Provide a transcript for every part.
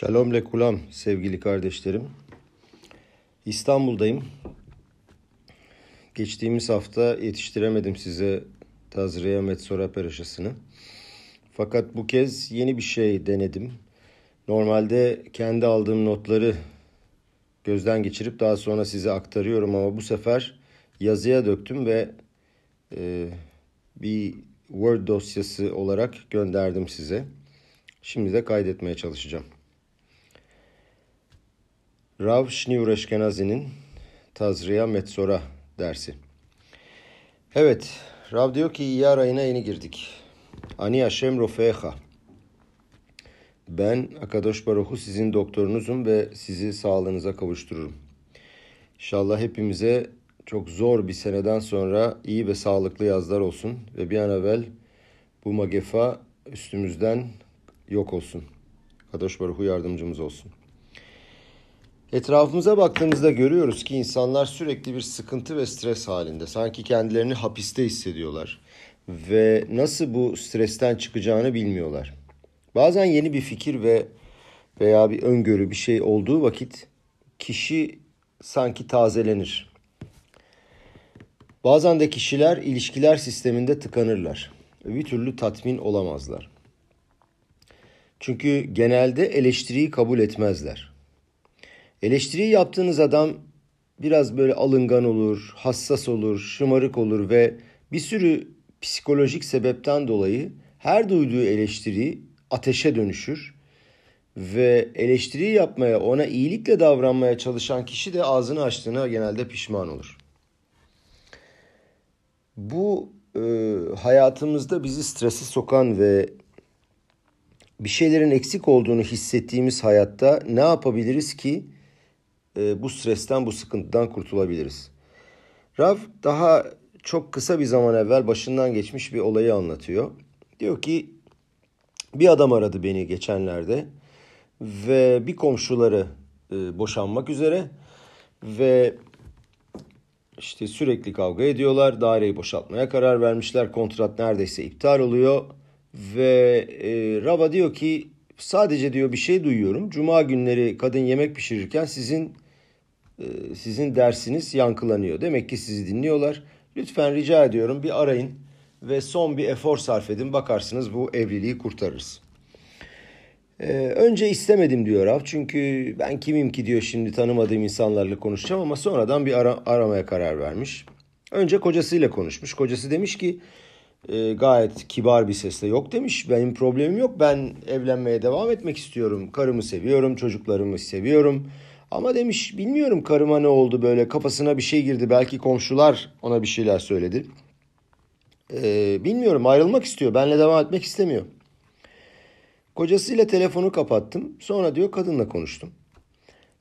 Shalom lekulam sevgili kardeşlerim. İstanbul'dayım. Geçtiğimiz hafta yetiştiremedim size Tazriya Metsora Perişası'nı. Fakat bu kez yeni bir şey denedim. Normalde kendi aldığım notları gözden geçirip daha sonra size aktarıyorum ama bu sefer yazıya döktüm ve e, bir Word dosyası olarak gönderdim size. Şimdi de kaydetmeye çalışacağım. Rav Shniur Eşkenazi'nin Tazriya Metsora dersi. Evet, Rav diyor ki İyyar ayına yeni girdik. Ani Hashem Rofeha. Ben Akadosh Baruhu sizin doktorunuzum ve sizi sağlığınıza kavuştururum. İnşallah hepimize çok zor bir seneden sonra iyi ve sağlıklı yazlar olsun ve bir an evvel bu magefa üstümüzden yok olsun. Kadosh Baruhu yardımcımız olsun. Etrafımıza baktığımızda görüyoruz ki insanlar sürekli bir sıkıntı ve stres halinde. Sanki kendilerini hapiste hissediyorlar ve nasıl bu stresten çıkacağını bilmiyorlar. Bazen yeni bir fikir ve veya bir öngörü bir şey olduğu vakit kişi sanki tazelenir. Bazen de kişiler ilişkiler sisteminde tıkanırlar. Bir türlü tatmin olamazlar. Çünkü genelde eleştiriyi kabul etmezler. Eleştiriyi yaptığınız adam biraz böyle alıngan olur, hassas olur, şımarık olur ve bir sürü psikolojik sebepten dolayı her duyduğu eleştiri ateşe dönüşür ve eleştiri yapmaya, ona iyilikle davranmaya çalışan kişi de ağzını açtığına genelde pişman olur. Bu e, hayatımızda bizi stresi sokan ve bir şeylerin eksik olduğunu hissettiğimiz hayatta ne yapabiliriz ki e, bu stresten, bu sıkıntıdan kurtulabiliriz? Rav daha çok kısa bir zaman evvel başından geçmiş bir olayı anlatıyor. Diyor ki bir adam aradı beni geçenlerde ve bir komşuları e, boşanmak üzere ve işte sürekli kavga ediyorlar. Daireyi boşaltmaya karar vermişler. Kontrat neredeyse iptal oluyor. Ve e, Rava diyor ki sadece diyor bir şey duyuyorum. Cuma günleri kadın yemek pişirirken sizin sizin dersiniz yankılanıyor. Demek ki sizi dinliyorlar. Lütfen rica ediyorum bir arayın ve son bir efor sarf edin. Bakarsınız bu evliliği kurtarırız. Ee, önce istemedim diyor Rav. Çünkü ben kimim ki diyor şimdi tanımadığım insanlarla konuşacağım ama sonradan bir ara, aramaya karar vermiş. Önce kocasıyla konuşmuş. Kocası demiş ki e, gayet kibar bir sesle yok demiş. Benim problemim yok. Ben evlenmeye devam etmek istiyorum. Karımı seviyorum, çocuklarımı seviyorum. Ama demiş bilmiyorum karıma ne oldu böyle kafasına bir şey girdi. Belki komşular ona bir şeyler söyledi. Ee, bilmiyorum ayrılmak istiyor. Benle devam etmek istemiyor. Kocasıyla telefonu kapattım. Sonra diyor kadınla konuştum.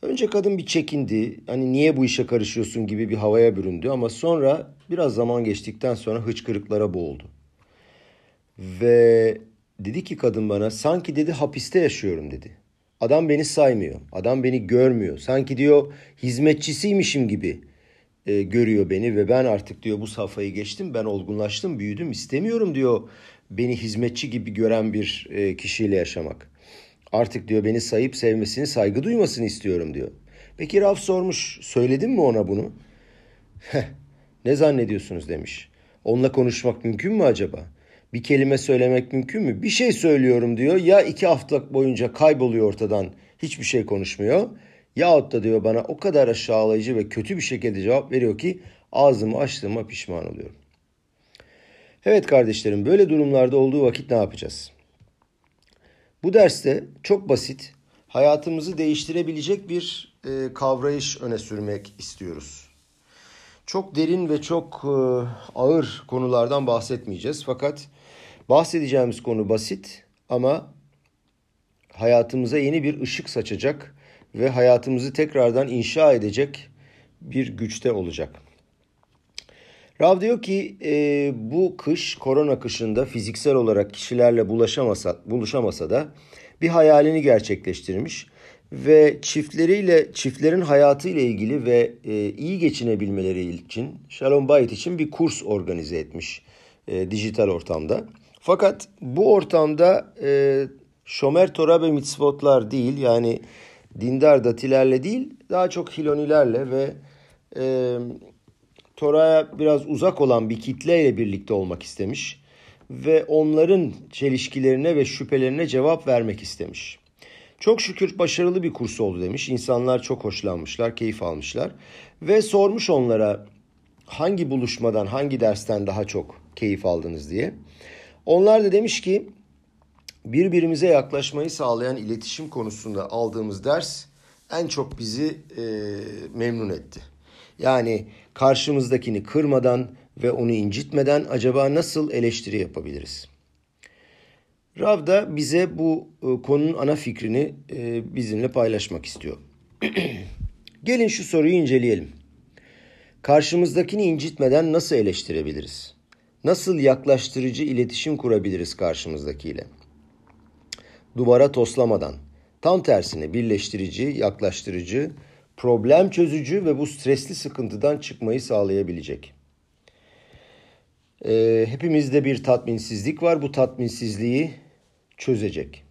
Önce kadın bir çekindi. Hani niye bu işe karışıyorsun gibi bir havaya büründü. Ama sonra biraz zaman geçtikten sonra hıçkırıklara boğuldu. Ve dedi ki kadın bana sanki dedi hapiste yaşıyorum dedi. Adam beni saymıyor. Adam beni görmüyor. Sanki diyor hizmetçisiymişim gibi e, görüyor beni ve ben artık diyor bu safhayı geçtim. Ben olgunlaştım, büyüdüm. istemiyorum diyor beni hizmetçi gibi gören bir e, kişiyle yaşamak. Artık diyor beni sayıp sevmesini, saygı duymasını istiyorum diyor. Peki Raf sormuş, söyledin mi ona bunu? Ne zannediyorsunuz demiş. Onunla konuşmak mümkün mü acaba? Bir kelime söylemek mümkün mü? Bir şey söylüyorum diyor. Ya iki hafta boyunca kayboluyor ortadan. Hiçbir şey konuşmuyor. Yahut da diyor bana o kadar aşağılayıcı ve kötü bir şekilde cevap veriyor ki ağzımı açtığıma pişman oluyorum. Evet kardeşlerim böyle durumlarda olduğu vakit ne yapacağız? Bu derste çok basit, hayatımızı değiştirebilecek bir e, kavrayış öne sürmek istiyoruz. Çok derin ve çok e, ağır konulardan bahsetmeyeceğiz. Fakat bahsedeceğimiz konu basit ama hayatımıza yeni bir ışık saçacak ve hayatımızı tekrardan inşa edecek bir güçte olacak. Rav diyor ki e, bu kış korona kışında fiziksel olarak kişilerle bulaşamasa, buluşamasa da bir hayalini gerçekleştirmiş ve çiftleriyle çiftlerin hayatı ile ilgili ve e, iyi geçinebilmeleri için Shalom Bayit için bir kurs organize etmiş e, dijital ortamda. Fakat bu ortamda e, Şomer Torah ve mitzvotlar değil yani dindar datilerle değil daha çok hilonilerle ve e, Tora'ya biraz uzak olan bir kitleyle birlikte olmak istemiş ve onların çelişkilerine ve şüphelerine cevap vermek istemiş. Çok şükür başarılı bir kurs oldu demiş. İnsanlar çok hoşlanmışlar, keyif almışlar ve sormuş onlara hangi buluşmadan, hangi dersten daha çok keyif aldınız diye. Onlar da demiş ki birbirimize yaklaşmayı sağlayan iletişim konusunda aldığımız ders en çok bizi e, memnun etti. Yani karşımızdakini kırmadan ve onu incitmeden acaba nasıl eleştiri yapabiliriz? Rav da bize bu e, konunun ana fikrini e, bizimle paylaşmak istiyor. Gelin şu soruyu inceleyelim. Karşımızdakini incitmeden nasıl eleştirebiliriz? Nasıl yaklaştırıcı iletişim kurabiliriz karşımızdakiyle? Duvara toslamadan, tam tersine birleştirici, yaklaştırıcı, problem çözücü ve bu stresli sıkıntıdan çıkmayı sağlayabilecek. Ee, hepimizde bir tatminsizlik var. Bu tatminsizliği çözecek.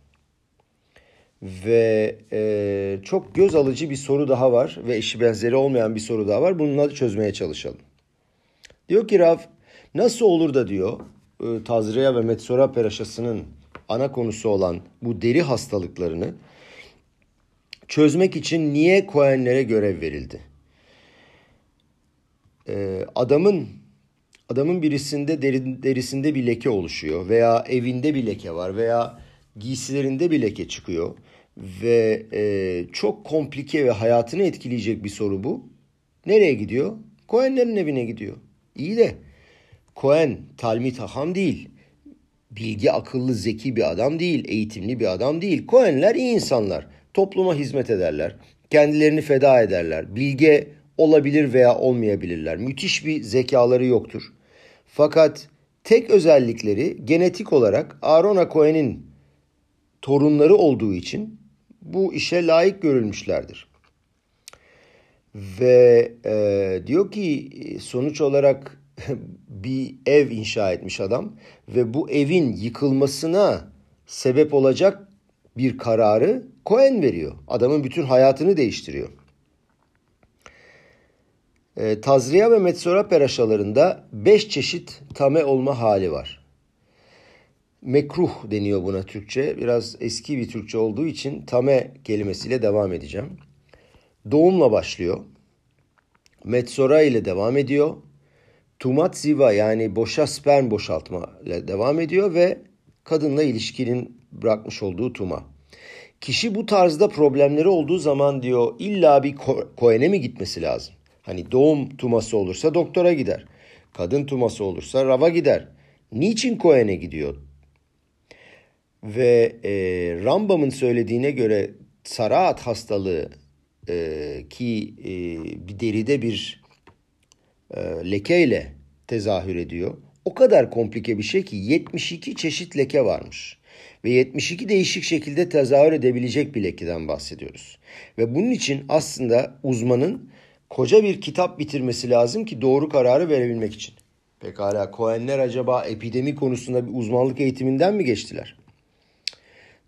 Ve e, çok göz alıcı bir soru daha var ve eşi benzeri olmayan bir soru daha var. Bununla çözmeye çalışalım. Diyor ki Rav nasıl olur da diyor e, Tazriya ve Metsora Peraşası'nın ana konusu olan bu deri hastalıklarını çözmek için niye Kohenlere görev verildi? Ee, adamın adamın birisinde deri, derisinde bir leke oluşuyor veya evinde bir leke var veya giysilerinde bir leke çıkıyor ve e, çok komplike ve hayatını etkileyecek bir soru bu. Nereye gidiyor? Kohenlerin evine gidiyor. İyi de Kohen talmit haham değil. Bilgi, akıllı, zeki bir adam değil. Eğitimli bir adam değil. Kohenler iyi insanlar topluma hizmet ederler. Kendilerini feda ederler. Bilge olabilir veya olmayabilirler. Müthiş bir zekaları yoktur. Fakat tek özellikleri genetik olarak Aaron Cohen'in torunları olduğu için bu işe layık görülmüşlerdir. Ve e, diyor ki sonuç olarak bir ev inşa etmiş adam ve bu evin yıkılmasına sebep olacak bir kararı Cohen veriyor. Adamın bütün hayatını değiştiriyor. E, Tazriya ve Metsora peraşalarında beş çeşit tame olma hali var. Mekruh deniyor buna Türkçe. Biraz eski bir Türkçe olduğu için tame kelimesiyle devam edeceğim. Doğumla başlıyor. Metsora ile devam ediyor. Tumat ziva yani boşa sperm boşaltma ile devam ediyor ve kadınla ilişkinin bırakmış olduğu tuma. Kişi bu tarzda problemleri olduğu zaman diyor illa bir koene mi gitmesi lazım? Hani doğum tuması olursa doktora gider. Kadın tuması olursa rava gider. Niçin koene gidiyor? Ve e, Rambam'ın söylediğine göre saraat hastalığı e, ki e, bir deride bir e, lekeyle tezahür ediyor. O kadar komplike bir şey ki 72 çeşit leke varmış ve 72 değişik şekilde tezahür edebilecek bir lekeden bahsediyoruz. Ve bunun için aslında uzmanın koca bir kitap bitirmesi lazım ki doğru kararı verebilmek için. Pekala Kohenler acaba epidemi konusunda bir uzmanlık eğitiminden mi geçtiler?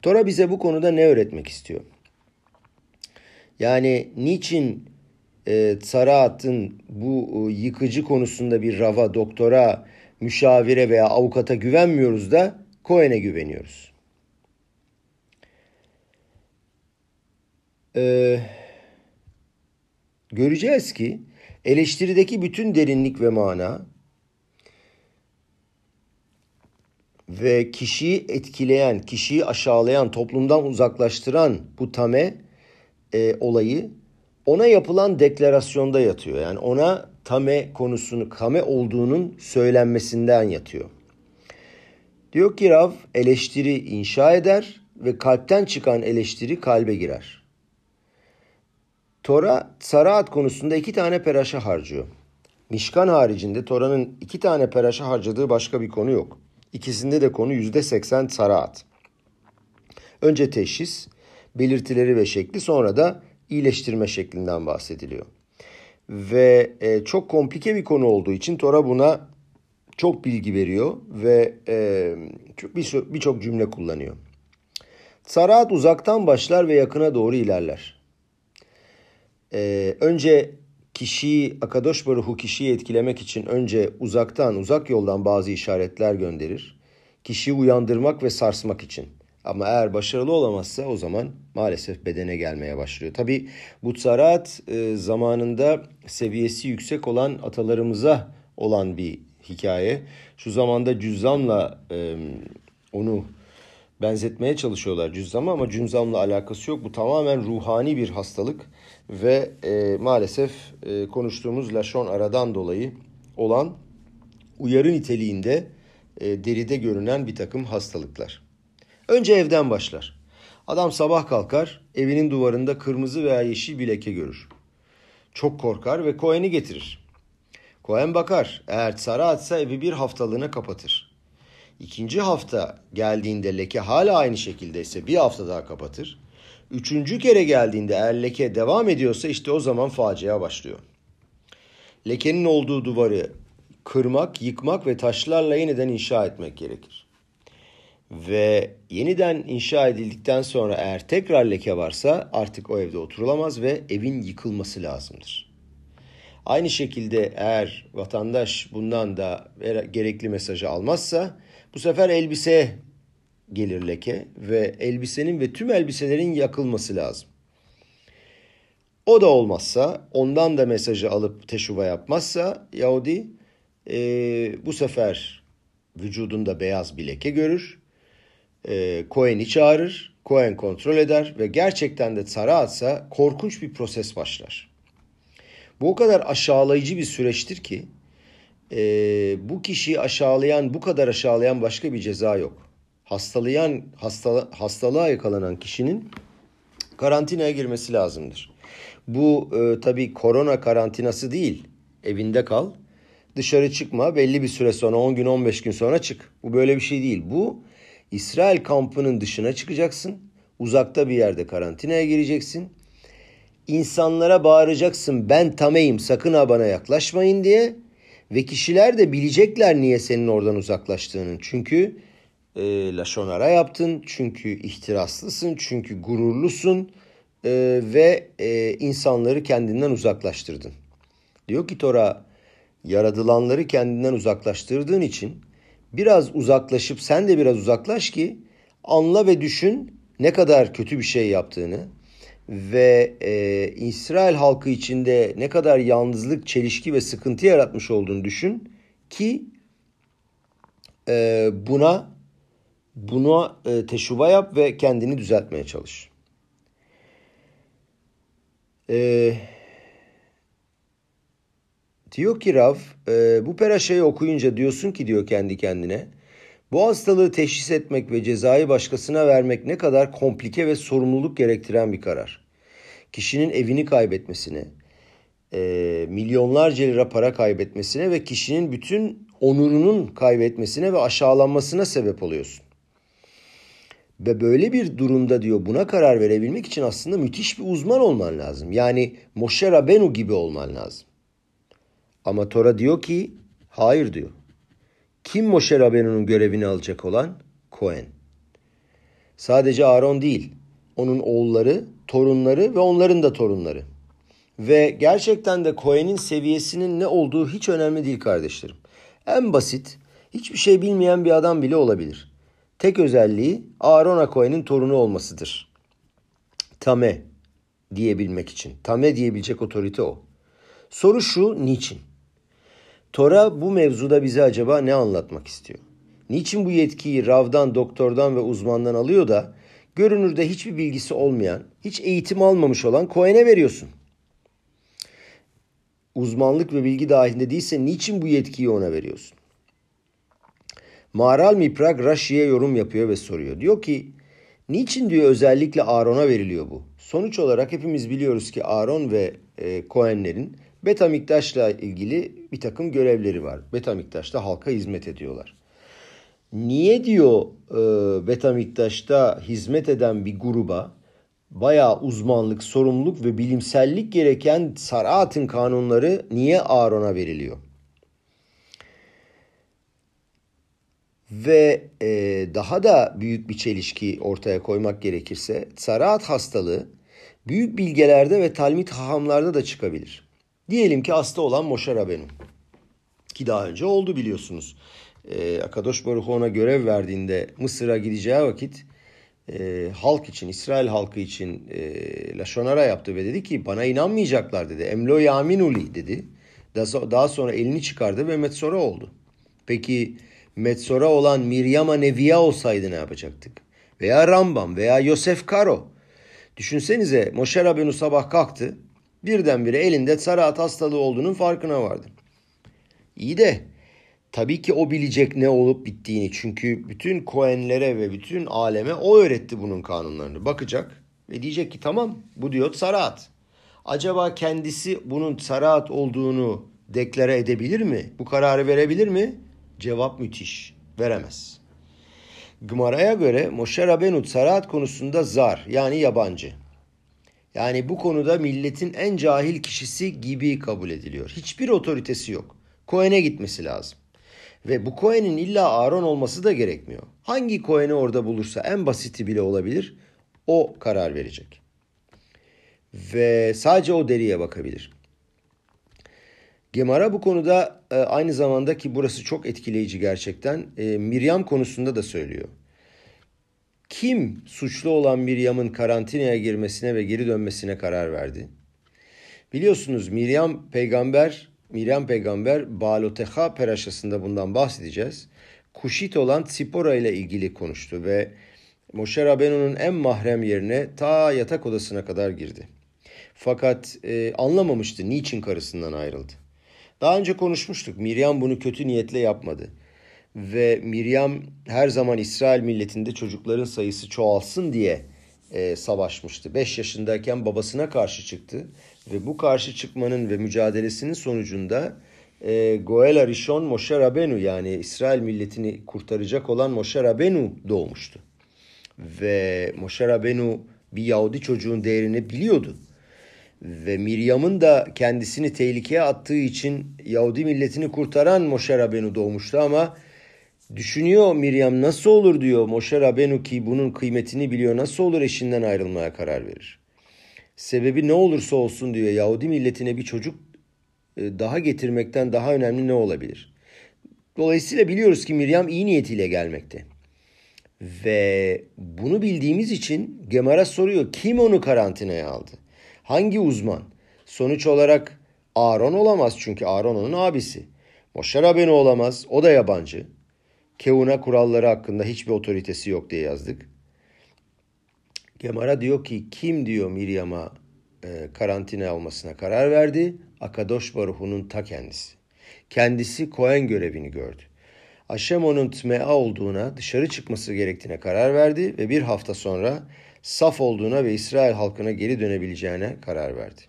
Tora bize bu konuda ne öğretmek istiyor? Yani niçin e, bu e, yıkıcı konusunda bir rava, doktora, müşavire veya avukata güvenmiyoruz da Cohen'e güveniyoruz? e, göreceğiz ki eleştirideki bütün derinlik ve mana ve kişiyi etkileyen, kişiyi aşağılayan, toplumdan uzaklaştıran bu tame e, olayı ona yapılan deklarasyonda yatıyor. Yani ona tame konusunu, tame olduğunun söylenmesinden yatıyor. Diyor ki Rav eleştiri inşa eder ve kalpten çıkan eleştiri kalbe girer. Tora Saraat konusunda iki tane peraşa harcıyor. Mişkan haricinde Tora'nın iki tane peraşa harcadığı başka bir konu yok. İkisinde de konu yüzde seksen Saraat. Önce teşhis, belirtileri ve şekli sonra da iyileştirme şeklinden bahsediliyor. Ve e, çok komplike bir konu olduğu için Tora buna çok bilgi veriyor ve e, birçok bir cümle kullanıyor. Saraat uzaktan başlar ve yakına doğru ilerler. Ee, önce kişiyi, Akadosh Baruhu kişiyi etkilemek için önce uzaktan, uzak yoldan bazı işaretler gönderir. Kişiyi uyandırmak ve sarsmak için. Ama eğer başarılı olamazsa o zaman maalesef bedene gelmeye başlıyor. Tabi bu tsarat e, zamanında seviyesi yüksek olan atalarımıza olan bir hikaye. Şu zamanda cüzzamla e, onu benzetmeye çalışıyorlar cüzzama ama cüzzamla alakası yok. Bu tamamen ruhani bir hastalık ve e, maalesef e, konuştuğumuz Lashon aradan dolayı olan uyarı niteliğinde e, deride görünen bir takım hastalıklar. Önce evden başlar. Adam sabah kalkar, evinin duvarında kırmızı veya yeşil bir leke görür. Çok korkar ve Kohen'i getirir. Kohen bakar, eğer sarı atsa evi bir haftalığına kapatır. İkinci hafta geldiğinde leke hala aynı şekildeyse bir hafta daha kapatır. Üçüncü kere geldiğinde eğer leke devam ediyorsa işte o zaman facia başlıyor. Lekenin olduğu duvarı kırmak, yıkmak ve taşlarla yeniden inşa etmek gerekir. Ve yeniden inşa edildikten sonra eğer tekrar leke varsa artık o evde oturulamaz ve evin yıkılması lazımdır. Aynı şekilde eğer vatandaş bundan da gerekli mesajı almazsa bu sefer elbise gelir leke ve elbisenin ve tüm elbiselerin yakılması lazım. O da olmazsa ondan da mesajı alıp teşuva yapmazsa Yahudi e, bu sefer vücudunda beyaz bir leke görür. E, Cohen'i çağırır. Cohen kontrol eder ve gerçekten de tsara atsa korkunç bir proses başlar. Bu o kadar aşağılayıcı bir süreçtir ki e, bu kişiyi aşağılayan, bu kadar aşağılayan başka bir ceza yok hastalayan hasta, hastalığa yakalanan kişinin karantinaya girmesi lazımdır. Bu e, tabii korona karantinası değil. Evinde kal. Dışarı çıkma. Belli bir süre sonra 10 gün 15 gün sonra çık. Bu böyle bir şey değil. Bu İsrail kampının dışına çıkacaksın. Uzakta bir yerde karantinaya gireceksin. İnsanlara bağıracaksın ben tameyim sakın ha bana yaklaşmayın diye. Ve kişiler de bilecekler niye senin oradan uzaklaştığını. Çünkü e, laşonara yaptın. Çünkü ihtiraslısın, çünkü gururlusun e, ve e, insanları kendinden uzaklaştırdın. Diyor ki Tora, yaradılanları kendinden uzaklaştırdığın için biraz uzaklaşıp sen de biraz uzaklaş ki anla ve düşün ne kadar kötü bir şey yaptığını ve e, İsrail halkı içinde ne kadar yalnızlık, çelişki ve sıkıntı yaratmış olduğunu düşün ki e, buna Buna e, teşuva yap ve kendini düzeltmeye çalış. E, diyor ki Rav, e, bu peraşayı okuyunca diyorsun ki diyor kendi kendine, bu hastalığı teşhis etmek ve cezayı başkasına vermek ne kadar komplike ve sorumluluk gerektiren bir karar. Kişinin evini kaybetmesine, e, milyonlarca lira para kaybetmesine ve kişinin bütün onurunun kaybetmesine ve aşağılanmasına sebep oluyorsun. Ve böyle bir durumda diyor buna karar verebilmek için aslında müthiş bir uzman olman lazım. Yani Moshe Rabenu gibi olman lazım. Ama Tora diyor ki hayır diyor. Kim Moshe Rabenu'nun görevini alacak olan? Kohen. Sadece Aaron değil. Onun oğulları, torunları ve onların da torunları. Ve gerçekten de Kohen'in seviyesinin ne olduğu hiç önemli değil kardeşlerim. En basit, hiçbir şey bilmeyen bir adam bile olabilir. Tek özelliği Aaron Akoy'un torunu olmasıdır. Tame diyebilmek için. Tame diyebilecek otorite o. Soru şu, niçin? Tora bu mevzuda bize acaba ne anlatmak istiyor? Niçin bu yetkiyi Rav'dan, doktordan ve uzmandan alıyor da görünürde hiçbir bilgisi olmayan, hiç eğitim almamış olan Cohen'e veriyorsun? Uzmanlık ve bilgi dahilinde değilse niçin bu yetkiyi ona veriyorsun? Maral Miprak Rashi'ye yorum yapıyor ve soruyor. Diyor ki niçin diyor özellikle Aaron'a veriliyor bu? Sonuç olarak hepimiz biliyoruz ki Aaron ve e, Kohenlerin Betamiktaş'la ilgili bir takım görevleri var. Betamiktaş'ta halka hizmet ediyorlar. Niye diyor e, Betamiktaş'ta hizmet eden bir gruba bayağı uzmanlık, sorumluluk ve bilimsellik gereken Sarat'ın kanunları niye Aaron'a veriliyor? Ve e, daha da büyük bir çelişki ortaya koymak gerekirse Saraat hastalığı büyük bilgelerde ve talmit hahamlarda da çıkabilir. Diyelim ki hasta olan Moşer Rabenu. Ki daha önce oldu biliyorsunuz. E, Akadosh Baruch ona görev verdiğinde Mısır'a gideceği vakit e, halk için, İsrail halkı için e, Laşonara yaptı ve dedi ki bana inanmayacaklar dedi. Emlo yaminuli dedi. Daha sonra elini çıkardı ve Metsora oldu. Peki Metsora olan Miryama Neviya olsaydı ne yapacaktık? Veya Rambam veya Yosef Karo. Düşünsenize Moşer Rabenu sabah kalktı. Birdenbire elinde Sarat hastalığı olduğunun farkına vardı. İyi de tabii ki o bilecek ne olup bittiğini. Çünkü bütün Kohenlere ve bütün aleme o öğretti bunun kanunlarını. Bakacak ve diyecek ki tamam bu diyor Sarat. Acaba kendisi bunun Sarat olduğunu deklare edebilir mi? Bu kararı verebilir mi? Cevap müthiş. Veremez. Gmara'ya göre Moshe Rabenu Sarat konusunda zar yani yabancı. Yani bu konuda milletin en cahil kişisi gibi kabul ediliyor. Hiçbir otoritesi yok. Kohen'e gitmesi lazım. Ve bu Kohen'in illa Aaron olması da gerekmiyor. Hangi Kohen'i orada bulursa en basiti bile olabilir. O karar verecek. Ve sadece o deriye bakabilir. Gemara bu konuda e, aynı zamanda ki burası çok etkileyici gerçekten e, Miryam konusunda da söylüyor. Kim suçlu olan Miryam'ın karantinaya girmesine ve geri dönmesine karar verdi? Biliyorsunuz Miryam peygamber, Miryam peygamber Baloteha peraşasında bundan bahsedeceğiz. Kuşit olan Tsipora ile ilgili konuştu ve Moshe Rabenu'nun en mahrem yerine ta yatak odasına kadar girdi. Fakat e, anlamamıştı niçin karısından ayrıldı. Daha önce konuşmuştuk. Miryam bunu kötü niyetle yapmadı. Ve Miryam her zaman İsrail milletinde çocukların sayısı çoğalsın diye e, savaşmıştı. 5 yaşındayken babasına karşı çıktı. Ve bu karşı çıkmanın ve mücadelesinin sonucunda e, Goel Arishon Moshe Rabenu yani İsrail milletini kurtaracak olan Moshe Rabenu doğmuştu. Ve Moshe Rabenu bir Yahudi çocuğun değerini biliyordu. Ve Miryam'ın da kendisini tehlikeye attığı için Yahudi milletini kurtaran Moshe Rabenu doğmuştu ama düşünüyor Miryam nasıl olur diyor Moshe Rabenu ki bunun kıymetini biliyor nasıl olur eşinden ayrılmaya karar verir. Sebebi ne olursa olsun diyor Yahudi milletine bir çocuk e, daha getirmekten daha önemli ne olabilir? Dolayısıyla biliyoruz ki Miryam iyi niyetiyle gelmekte. Ve bunu bildiğimiz için Gemara soruyor kim onu karantinaya aldı? Hangi uzman? Sonuç olarak Aaron olamaz çünkü Aaron onun abisi. Moşer Rabenu olamaz, o da yabancı. Kevuna kuralları hakkında hiçbir otoritesi yok diye yazdık. Gemara diyor ki kim diyor Miryam'a e, karantina olmasına karar verdi? Akadosh Baruhu'nun ta kendisi. Kendisi Kohen görevini gördü. Aşem onun tmea olduğuna, dışarı çıkması gerektiğine karar verdi ve bir hafta sonra saf olduğuna ve İsrail halkına geri dönebileceğine karar verdi.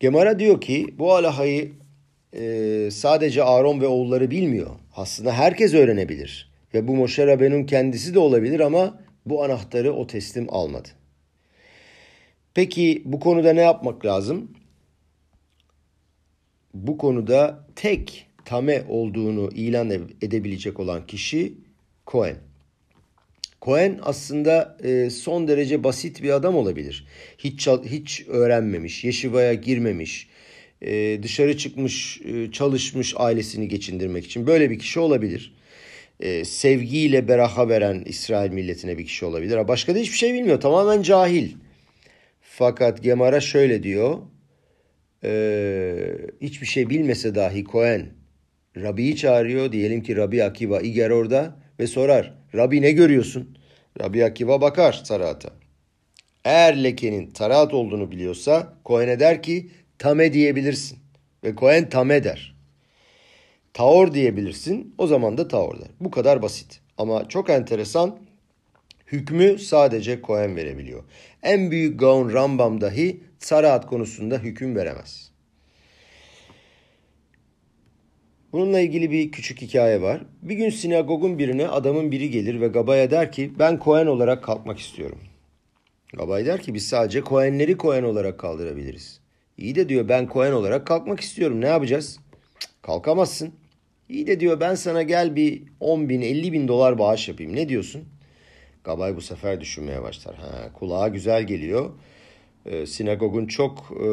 Gemara diyor ki bu alahayı e, sadece Aaron ve oğulları bilmiyor. Aslında herkes öğrenebilir. Ve bu Moşe Rabenu'nun kendisi de olabilir ama bu anahtarı o teslim almadı. Peki bu konuda ne yapmak lazım? Bu konuda tek tame olduğunu ilan edebilecek olan kişi Cohen. Cohen aslında e, son derece basit bir adam olabilir. Hiç hiç öğrenmemiş, yeşivaya girmemiş, e, dışarı çıkmış, e, çalışmış ailesini geçindirmek için böyle bir kişi olabilir. E, sevgiyle beraha veren İsrail milletine bir kişi olabilir. Başka da hiçbir şey bilmiyor. Tamamen cahil. Fakat Gemara şöyle diyor. Hiçbir şey bilmese dahi Cohen Rabbi'yi çağırıyor. Diyelim ki Rabbi Akiva İger orada ve sorar. Rabbi ne görüyorsun? Rabbi Akiva bakar tarata. Eğer lekenin tarat olduğunu biliyorsa Kohen'e der ki tame diyebilirsin. Ve Kohen tame der. Taor diyebilirsin. O zaman da taor der. Bu kadar basit. Ama çok enteresan hükmü sadece Kohen verebiliyor. En büyük Gaon Rambam dahi Sarat konusunda hüküm veremez. Bununla ilgili bir küçük hikaye var. Bir gün sinagogun birine adamın biri gelir ve Gabaya der ki ben Kohen olarak kalkmak istiyorum. Gabay der ki biz sadece Kohenleri Kohen olarak kaldırabiliriz. İyi de diyor ben Kohen olarak kalkmak istiyorum ne yapacağız? Cık, kalkamazsın. İyi de diyor ben sana gel bir 10 bin 50 bin dolar bağış yapayım. Ne diyorsun? Gabay bu sefer düşünmeye başlar. Ha, kulağa güzel geliyor. Ee, sinagogun çok, e,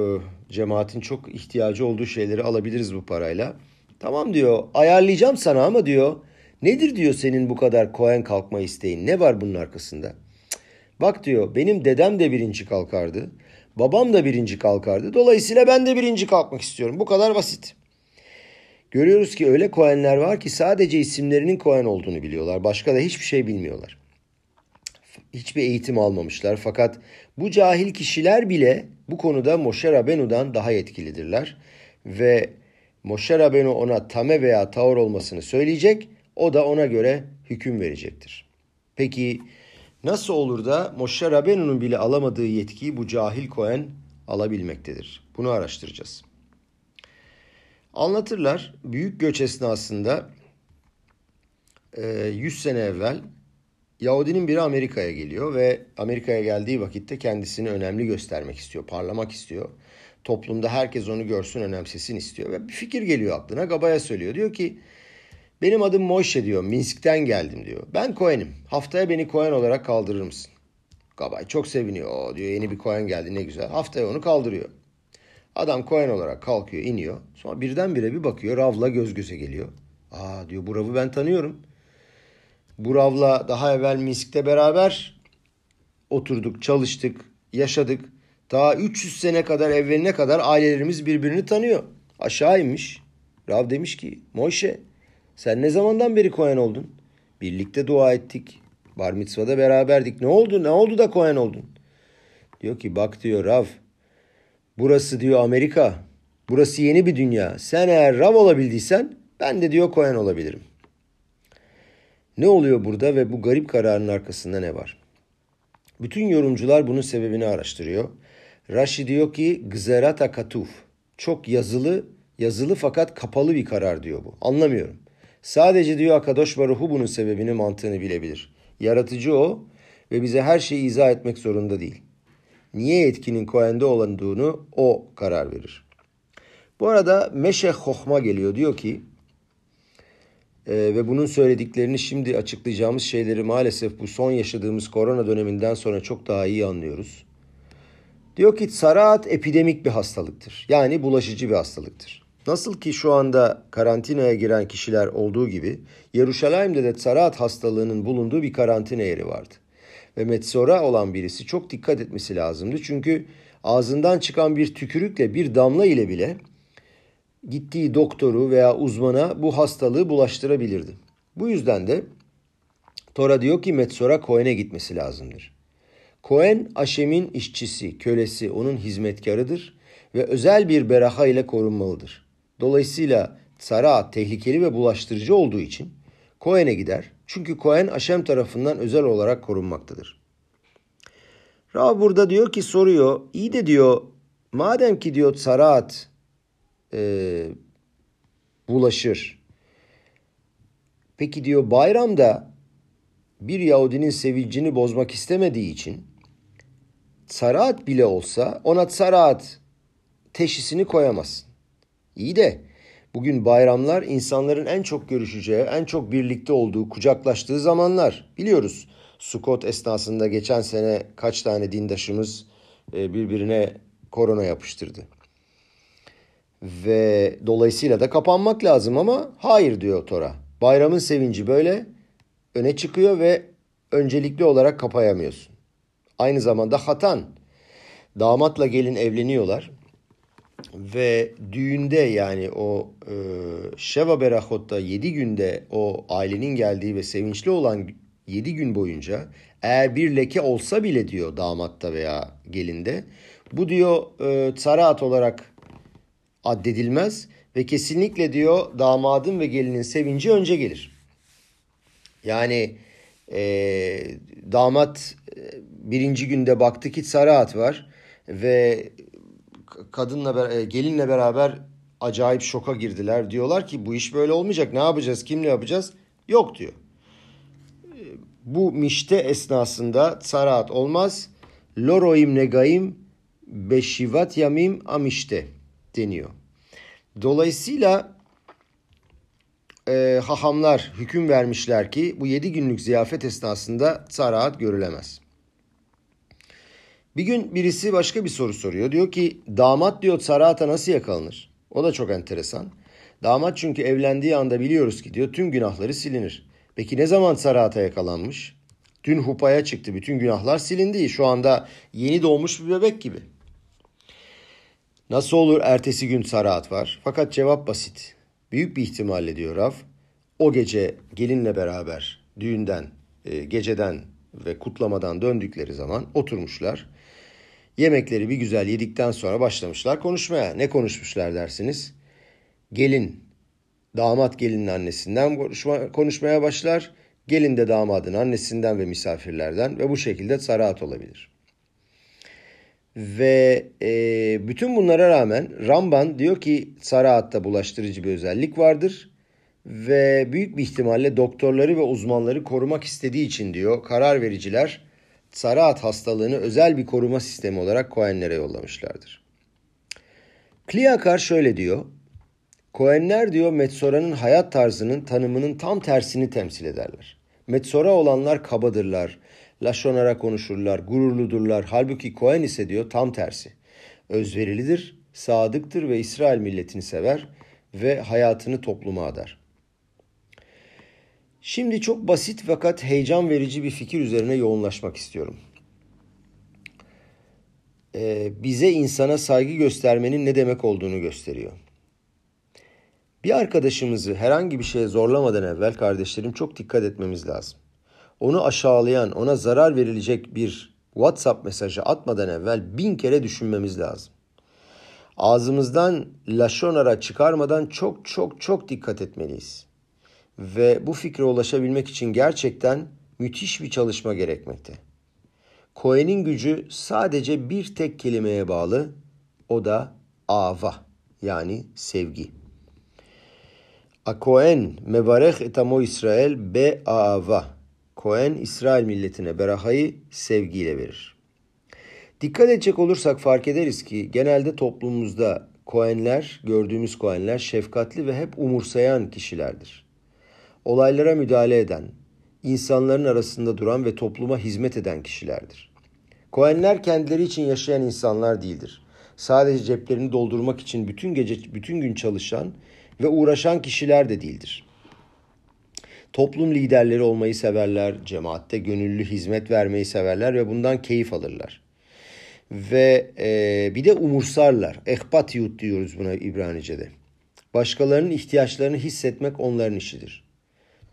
cemaatin çok ihtiyacı olduğu şeyleri alabiliriz bu parayla. Tamam diyor ayarlayacağım sana ama diyor nedir diyor senin bu kadar koen kalkma isteğin? Ne var bunun arkasında? Bak diyor benim dedem de birinci kalkardı. Babam da birinci kalkardı. Dolayısıyla ben de birinci kalkmak istiyorum. Bu kadar basit. Görüyoruz ki öyle koenler var ki sadece isimlerinin koen olduğunu biliyorlar. Başka da hiçbir şey bilmiyorlar. Hiçbir eğitim almamışlar. Fakat bu cahil kişiler bile bu konuda Moshe Rabenu'dan daha yetkilidirler. Ve Moshe Rabenu ona tame veya tavır olmasını söyleyecek. O da ona göre hüküm verecektir. Peki nasıl olur da Moshe Rabenu'nun bile alamadığı yetkiyi bu cahil koen alabilmektedir? Bunu araştıracağız. Anlatırlar büyük göç esnasında 100 sene evvel Yahudinin biri Amerika'ya geliyor ve Amerika'ya geldiği vakitte kendisini önemli göstermek istiyor, parlamak istiyor. Toplumda herkes onu görsün, önemsesin istiyor ve bir fikir geliyor aklına. Gabaya söylüyor. Diyor ki benim adım Moşe diyor. Minsk'ten geldim diyor. Ben Kohen'im. Haftaya beni Kohen olarak kaldırır mısın? Gabay çok seviniyor. O diyor yeni bir Kohen geldi ne güzel. Haftaya onu kaldırıyor. Adam Kohen olarak kalkıyor, iniyor. Sonra birdenbire bir bakıyor. Rav'la göz göze geliyor. Aa diyor bu Rav'ı ben tanıyorum. Bu Rav'la daha evvel Minsk'te beraber oturduk, çalıştık, yaşadık. Daha 300 sene kadar evveline kadar ailelerimiz birbirini tanıyor. Aşağı inmiş. Rav demiş ki Moşe sen ne zamandan beri Kohen oldun? Birlikte dua ettik. Bar mitzvada beraberdik. Ne oldu? Ne oldu da Kohen oldun? Diyor ki bak diyor Rav. Burası diyor Amerika. Burası yeni bir dünya. Sen eğer Rav olabildiysen ben de diyor Kohen olabilirim. Ne oluyor burada ve bu garip kararın arkasında ne var? Bütün yorumcular bunun sebebini araştırıyor. Rashi diyor ki gzerata katuf. Çok yazılı, yazılı fakat kapalı bir karar diyor bu. Anlamıyorum. Sadece diyor Akadosh Baruhu bunun sebebini mantığını bilebilir. Yaratıcı o ve bize her şeyi izah etmek zorunda değil. Niye etkinin Kohen'de olduğunu o karar verir. Bu arada Meşeh Hohma geliyor. Diyor ki e, ve bunun söylediklerini şimdi açıklayacağımız şeyleri maalesef bu son yaşadığımız korona döneminden sonra çok daha iyi anlıyoruz. Diyor ki saraat epidemik bir hastalıktır. Yani bulaşıcı bir hastalıktır. Nasıl ki şu anda karantinaya giren kişiler olduğu gibi Yeruşalayim'de de Sarat hastalığının bulunduğu bir karantina yeri vardı. Ve Metsora olan birisi çok dikkat etmesi lazımdı. Çünkü ağzından çıkan bir tükürükle bir damla ile bile gittiği doktoru veya uzmana bu hastalığı bulaştırabilirdi. Bu yüzden de Tora diyor ki Metsora Kohen'e gitmesi lazımdır. Kohen Aşem'in işçisi, kölesi, onun hizmetkarıdır ve özel bir beraha ile korunmalıdır. Dolayısıyla Sara tehlikeli ve bulaştırıcı olduğu için Kohen'e gider. Çünkü Kohen Aşem tarafından özel olarak korunmaktadır. Rav burada diyor ki soruyor. İyi de diyor madem ki diyor Sarat e, bulaşır. Peki diyor bayramda bir Yahudinin sevincini bozmak istemediği için Sarat bile olsa ona Sarat teşhisini koyamazsın. İyi de bugün bayramlar insanların en çok görüşeceği, en çok birlikte olduğu, kucaklaştığı zamanlar. Biliyoruz Sukot esnasında geçen sene kaç tane dindaşımız e, birbirine korona yapıştırdı. Ve dolayısıyla da kapanmak lazım ama hayır diyor Tora. Bayramın sevinci böyle öne çıkıyor ve öncelikli olarak kapayamıyorsun. Aynı zamanda hatan. Damatla gelin evleniyorlar ve düğünde yani o e, Şeva Berachot'ta 7 günde o ailenin geldiği ve sevinçli olan 7 gün boyunca eğer bir leke olsa bile diyor damatta veya gelinde bu diyor e, tsarat olarak addedilmez ve kesinlikle diyor damadın ve gelinin sevinci önce gelir. Yani e, damat e, birinci günde baktı ki tsarat var ve kadınla e, gelinle beraber acayip şoka girdiler. Diyorlar ki bu iş böyle olmayacak. Ne yapacağız? Kimle yapacağız? Yok diyor. E, bu mişte esnasında sarat olmaz. Loroim negaim beşivat yamim amişte deniyor. Dolayısıyla e, hahamlar hüküm vermişler ki bu yedi günlük ziyafet esnasında tsaraat görülemez. Bir gün birisi başka bir soru soruyor. Diyor ki damat diyor tsaraata nasıl yakalanır? O da çok enteresan. Damat çünkü evlendiği anda biliyoruz ki diyor tüm günahları silinir. Peki ne zaman tsaraata yakalanmış? Dün hupaya çıktı. Bütün günahlar silindi. Şu anda yeni doğmuş bir bebek gibi. Nasıl olur ertesi gün tsaraat var? Fakat cevap basit. Büyük bir ihtimalle diyor Rav. O gece gelinle beraber düğünden, e, geceden ve kutlamadan döndükleri zaman oturmuşlar. Yemekleri bir güzel yedikten sonra başlamışlar konuşmaya. Ne konuşmuşlar dersiniz? Gelin, damat gelinin annesinden konuşma, konuşmaya başlar. Gelin de damadın annesinden ve misafirlerden ve bu şekilde saraat olabilir. Ve e, bütün bunlara rağmen Ramban diyor ki saraatta bulaştırıcı bir özellik vardır. Ve büyük bir ihtimalle doktorları ve uzmanları korumak istediği için diyor karar vericiler Saraat hastalığını özel bir koruma sistemi olarak Kohenlere yollamışlardır. Kliyakar şöyle diyor. Kohenler diyor Metsora'nın hayat tarzının tanımının tam tersini temsil ederler. Metsora olanlar kabadırlar, laşonara konuşurlar, gururludurlar. Halbuki Kohen ise diyor tam tersi. Özverilidir, sadıktır ve İsrail milletini sever ve hayatını topluma adar. Şimdi çok basit fakat heyecan verici bir fikir üzerine yoğunlaşmak istiyorum. Ee, bize insana saygı göstermenin ne demek olduğunu gösteriyor. Bir arkadaşımızı herhangi bir şeye zorlamadan evvel kardeşlerim çok dikkat etmemiz lazım. Onu aşağılayan, ona zarar verilecek bir WhatsApp mesajı atmadan evvel bin kere düşünmemiz lazım. Ağzımızdan laşonara çıkarmadan çok çok çok dikkat etmeliyiz ve bu fikre ulaşabilmek için gerçekten müthiş bir çalışma gerekmekte. Kohen'in gücü sadece bir tek kelimeye bağlı. O da ava yani sevgi. A Kohen mevarech etamo İsrail be ava. Kohen İsrail milletine berahayı sevgiyle verir. Dikkat edecek olursak fark ederiz ki genelde toplumumuzda Kohenler, gördüğümüz Kohenler şefkatli ve hep umursayan kişilerdir olaylara müdahale eden, insanların arasında duran ve topluma hizmet eden kişilerdir. Kohenler kendileri için yaşayan insanlar değildir. Sadece ceplerini doldurmak için bütün gece bütün gün çalışan ve uğraşan kişiler de değildir. Toplum liderleri olmayı severler, cemaatte gönüllü hizmet vermeyi severler ve bundan keyif alırlar. Ve e, bir de umursarlar. Ehpatiyut diyoruz buna İbranice'de. Başkalarının ihtiyaçlarını hissetmek onların işidir.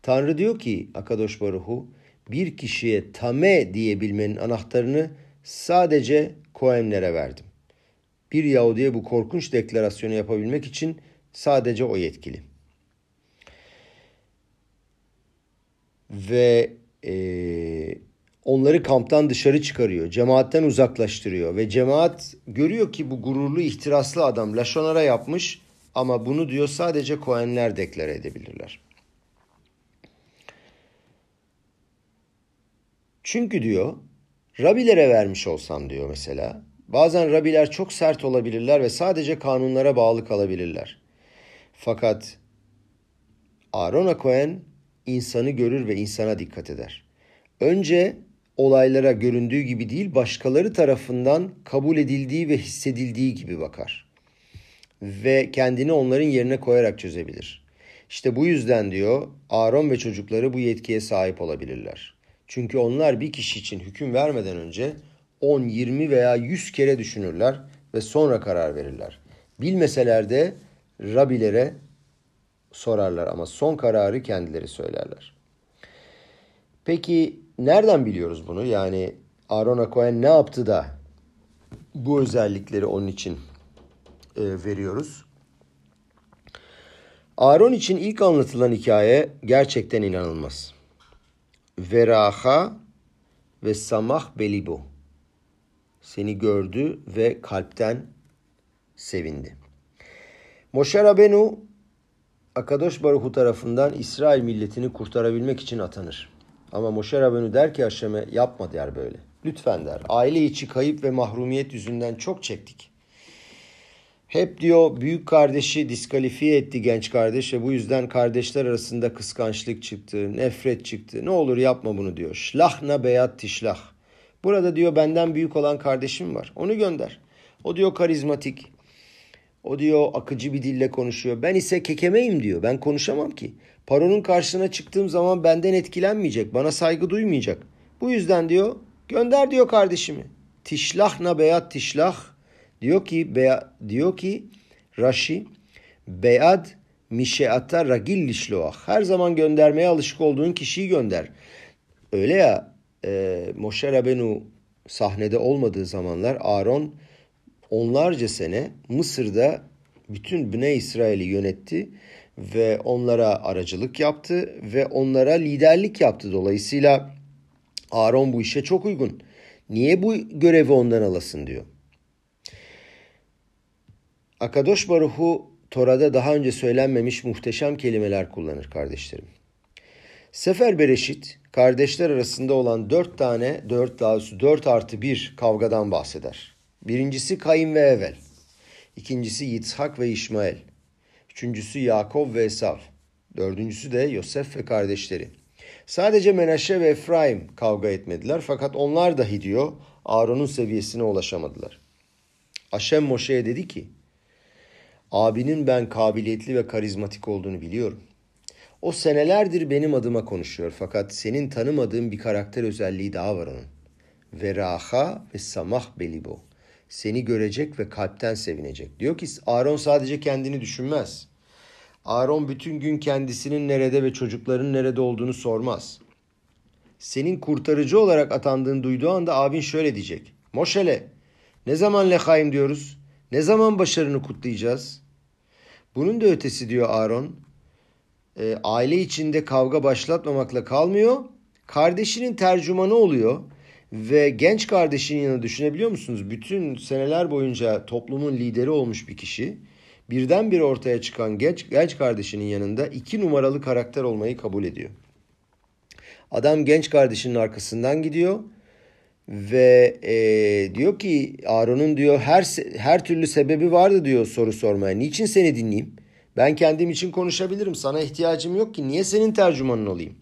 Tanrı diyor ki Akadosh Baruhu bir kişiye tame diyebilmenin anahtarını sadece Kohenlere verdim. Bir Yahudi'ye bu korkunç deklarasyonu yapabilmek için sadece o yetkili. Ve e, onları kamptan dışarı çıkarıyor. Cemaatten uzaklaştırıyor. Ve cemaat görüyor ki bu gururlu ihtiraslı adam Laşonara yapmış ama bunu diyor sadece Kohenler deklare edebilirler. Çünkü diyor Rabilere vermiş olsam diyor mesela. Bazen Rabiler çok sert olabilirler ve sadece kanunlara bağlı kalabilirler. Fakat Aaron Cohen insanı görür ve insana dikkat eder. Önce olaylara göründüğü gibi değil başkaları tarafından kabul edildiği ve hissedildiği gibi bakar. Ve kendini onların yerine koyarak çözebilir. İşte bu yüzden diyor Aaron ve çocukları bu yetkiye sahip olabilirler. Çünkü onlar bir kişi için hüküm vermeden önce 10, 20 veya 100 kere düşünürler ve sonra karar verirler. Bilmeseler de Rabilere sorarlar ama son kararı kendileri söylerler. Peki nereden biliyoruz bunu? Yani Aaron Cohen ne yaptı da bu özellikleri onun için e, veriyoruz? Aaron için ilk anlatılan hikaye gerçekten inanılmaz veraha ve samah belibo. Seni gördü ve kalpten sevindi. Moshe Rabenu Akadosh Baruhu tarafından İsrail milletini kurtarabilmek için atanır. Ama Moshe Rabenu der ki Haşem'e yapma der böyle. Lütfen der. Aile içi kayıp ve mahrumiyet yüzünden çok çektik. Hep diyor büyük kardeşi diskalifiye etti genç kardeş ve bu yüzden kardeşler arasında kıskançlık çıktı, nefret çıktı. Ne olur yapma bunu diyor. Şlahna beyat tişlah. Burada diyor benden büyük olan kardeşim var. Onu gönder. O diyor karizmatik. O diyor akıcı bir dille konuşuyor. Ben ise kekemeyim diyor. Ben konuşamam ki. Paronun karşısına çıktığım zaman benden etkilenmeyecek. Bana saygı duymayacak. Bu yüzden diyor gönder diyor kardeşimi. Tişlahna beyat tişlah Diyor ki beya, diyor ki Rashi beyad mişeata ragil lişloah. Her zaman göndermeye alışık olduğun kişiyi gönder. Öyle ya e, Moshe Rabenu sahnede olmadığı zamanlar Aaron onlarca sene Mısır'da bütün Bne İsrail'i yönetti ve onlara aracılık yaptı ve onlara liderlik yaptı. Dolayısıyla Aaron bu işe çok uygun. Niye bu görevi ondan alasın diyor. Akadosh Baruhu Tora'da daha önce söylenmemiş muhteşem kelimeler kullanır kardeşlerim. Sefer Bereşit kardeşler arasında olan dört tane, dört daha dört artı bir kavgadan bahseder. Birincisi Kayın ve Evel. İkincisi Yitzhak ve İşmael. Üçüncüsü Yakov ve Esav. Dördüncüsü de Yosef ve kardeşleri. Sadece Menaşe ve Efraim kavga etmediler fakat onlar dahi diyor Aaron'un seviyesine ulaşamadılar. Aşem Moşe'ye dedi ki Abinin ben kabiliyetli ve karizmatik olduğunu biliyorum. O senelerdir benim adıma konuşuyor fakat senin tanımadığın bir karakter özelliği daha var onun. Ve raha ve samah belibo. Seni görecek ve kalpten sevinecek. Diyor ki Aaron sadece kendini düşünmez. Aaron bütün gün kendisinin nerede ve çocukların nerede olduğunu sormaz. Senin kurtarıcı olarak atandığın duyduğu anda abin şöyle diyecek. Moşele ne zaman lehaim diyoruz? Ne zaman başarını kutlayacağız? Bunun da ötesi diyor Aaron. E, aile içinde kavga başlatmamakla kalmıyor. Kardeşinin tercümanı oluyor. Ve genç kardeşinin yanında düşünebiliyor musunuz? Bütün seneler boyunca toplumun lideri olmuş bir kişi. Birdenbire ortaya çıkan genç, genç kardeşinin yanında iki numaralı karakter olmayı kabul ediyor. Adam genç kardeşinin arkasından gidiyor ve e, diyor ki Aaron'un diyor her her türlü sebebi vardı diyor soru sormaya. Niçin seni dinleyeyim? Ben kendim için konuşabilirim. Sana ihtiyacım yok ki. Niye senin tercümanın olayım?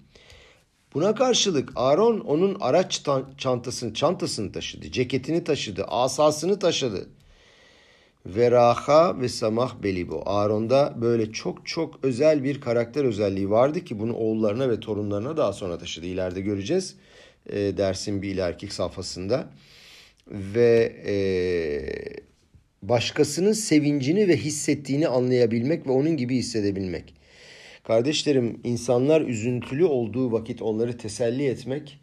Buna karşılık Aaron onun araç çantasını çantasını taşıdı, ceketini taşıdı, asasını taşıdı. Ve raha ve samah belibo. Aaron'da böyle çok çok özel bir karakter özelliği vardı ki bunu oğullarına ve torunlarına daha sonra taşıdı. İleride göreceğiz e, dersin bir ileriki safhasında. Ve e, başkasının sevincini ve hissettiğini anlayabilmek ve onun gibi hissedebilmek. Kardeşlerim insanlar üzüntülü olduğu vakit onları teselli etmek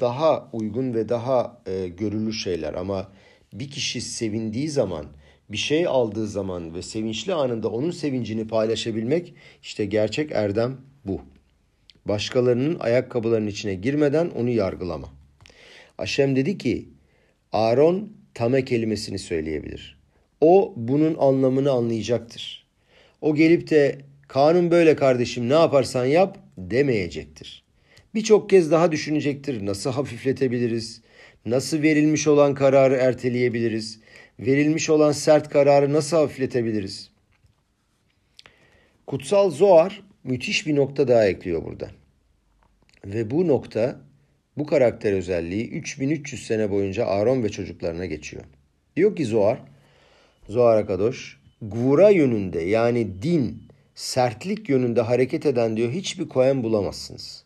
daha uygun ve daha e, görülür şeyler ama bir kişi sevindiği zaman, bir şey aldığı zaman ve sevinçli anında onun sevincini paylaşabilmek işte gerçek erdem bu. Başkalarının ayakkabılarının içine girmeden onu yargılama. Aşem dedi ki Aaron tame kelimesini söyleyebilir. O bunun anlamını anlayacaktır. O gelip de kanun böyle kardeşim ne yaparsan yap demeyecektir. Birçok kez daha düşünecektir. Nasıl hafifletebiliriz? Nasıl verilmiş olan kararı erteleyebiliriz? Verilmiş olan sert kararı nasıl hafifletebiliriz? Kutsal Zoar müthiş bir nokta daha ekliyor burada. Ve bu nokta, bu karakter özelliği 3300 sene boyunca Aaron ve çocuklarına geçiyor. Diyor ki Zohar, Zohar Akadoş, gvura yönünde yani din, sertlik yönünde hareket eden diyor hiçbir koyen bulamazsınız.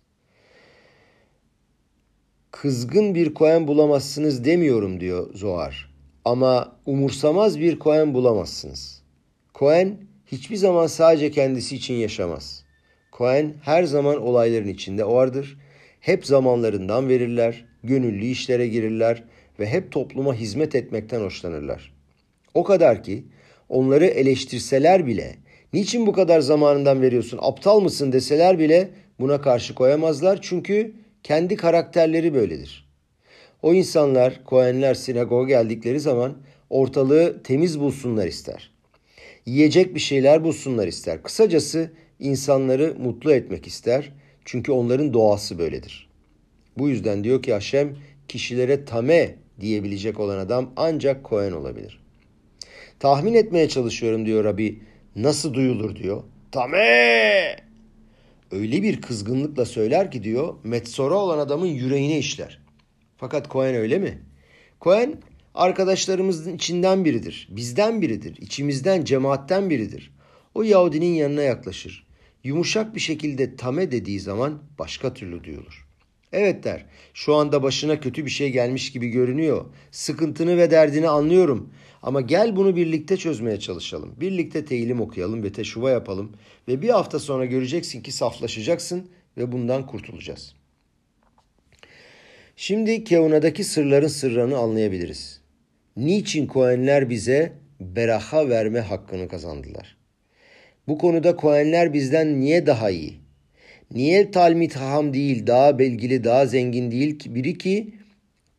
Kızgın bir koyen bulamazsınız demiyorum diyor Zohar. Ama umursamaz bir koyen bulamazsınız. Koen hiçbir zaman sadece kendisi için yaşamaz. Cohen her zaman olayların içinde vardır. Hep zamanlarından verirler, gönüllü işlere girirler ve hep topluma hizmet etmekten hoşlanırlar. O kadar ki onları eleştirseler bile, niçin bu kadar zamanından veriyorsun, aptal mısın deseler bile buna karşı koyamazlar çünkü kendi karakterleri böyledir. O insanlar, Kohenler sinagoga geldikleri zaman ortalığı temiz bulsunlar ister. Yiyecek bir şeyler bulsunlar ister. Kısacası insanları mutlu etmek ister. Çünkü onların doğası böyledir. Bu yüzden diyor ki Haşem kişilere tame diyebilecek olan adam ancak Kohen olabilir. Tahmin etmeye çalışıyorum diyor Rabbi. Nasıl duyulur diyor. Tame! Öyle bir kızgınlıkla söyler ki diyor metsora olan adamın yüreğine işler. Fakat Cohen öyle mi? Cohen arkadaşlarımızın içinden biridir. Bizden biridir. içimizden, cemaatten biridir. O Yahudinin yanına yaklaşır. Yumuşak bir şekilde tame dediği zaman başka türlü duyulur. Evet der. Şu anda başına kötü bir şey gelmiş gibi görünüyor. Sıkıntını ve derdini anlıyorum. Ama gel bunu birlikte çözmeye çalışalım. Birlikte teyilim okuyalım ve teşuva yapalım. Ve bir hafta sonra göreceksin ki saflaşacaksın ve bundan kurtulacağız. Şimdi Keuna'daki sırların sırrını anlayabiliriz. Niçin Kohenler bize beraha verme hakkını kazandılar? Bu konuda Kohenler bizden niye daha iyi? Niye Talmit Haham değil, daha belgili, daha zengin değil ki biri ki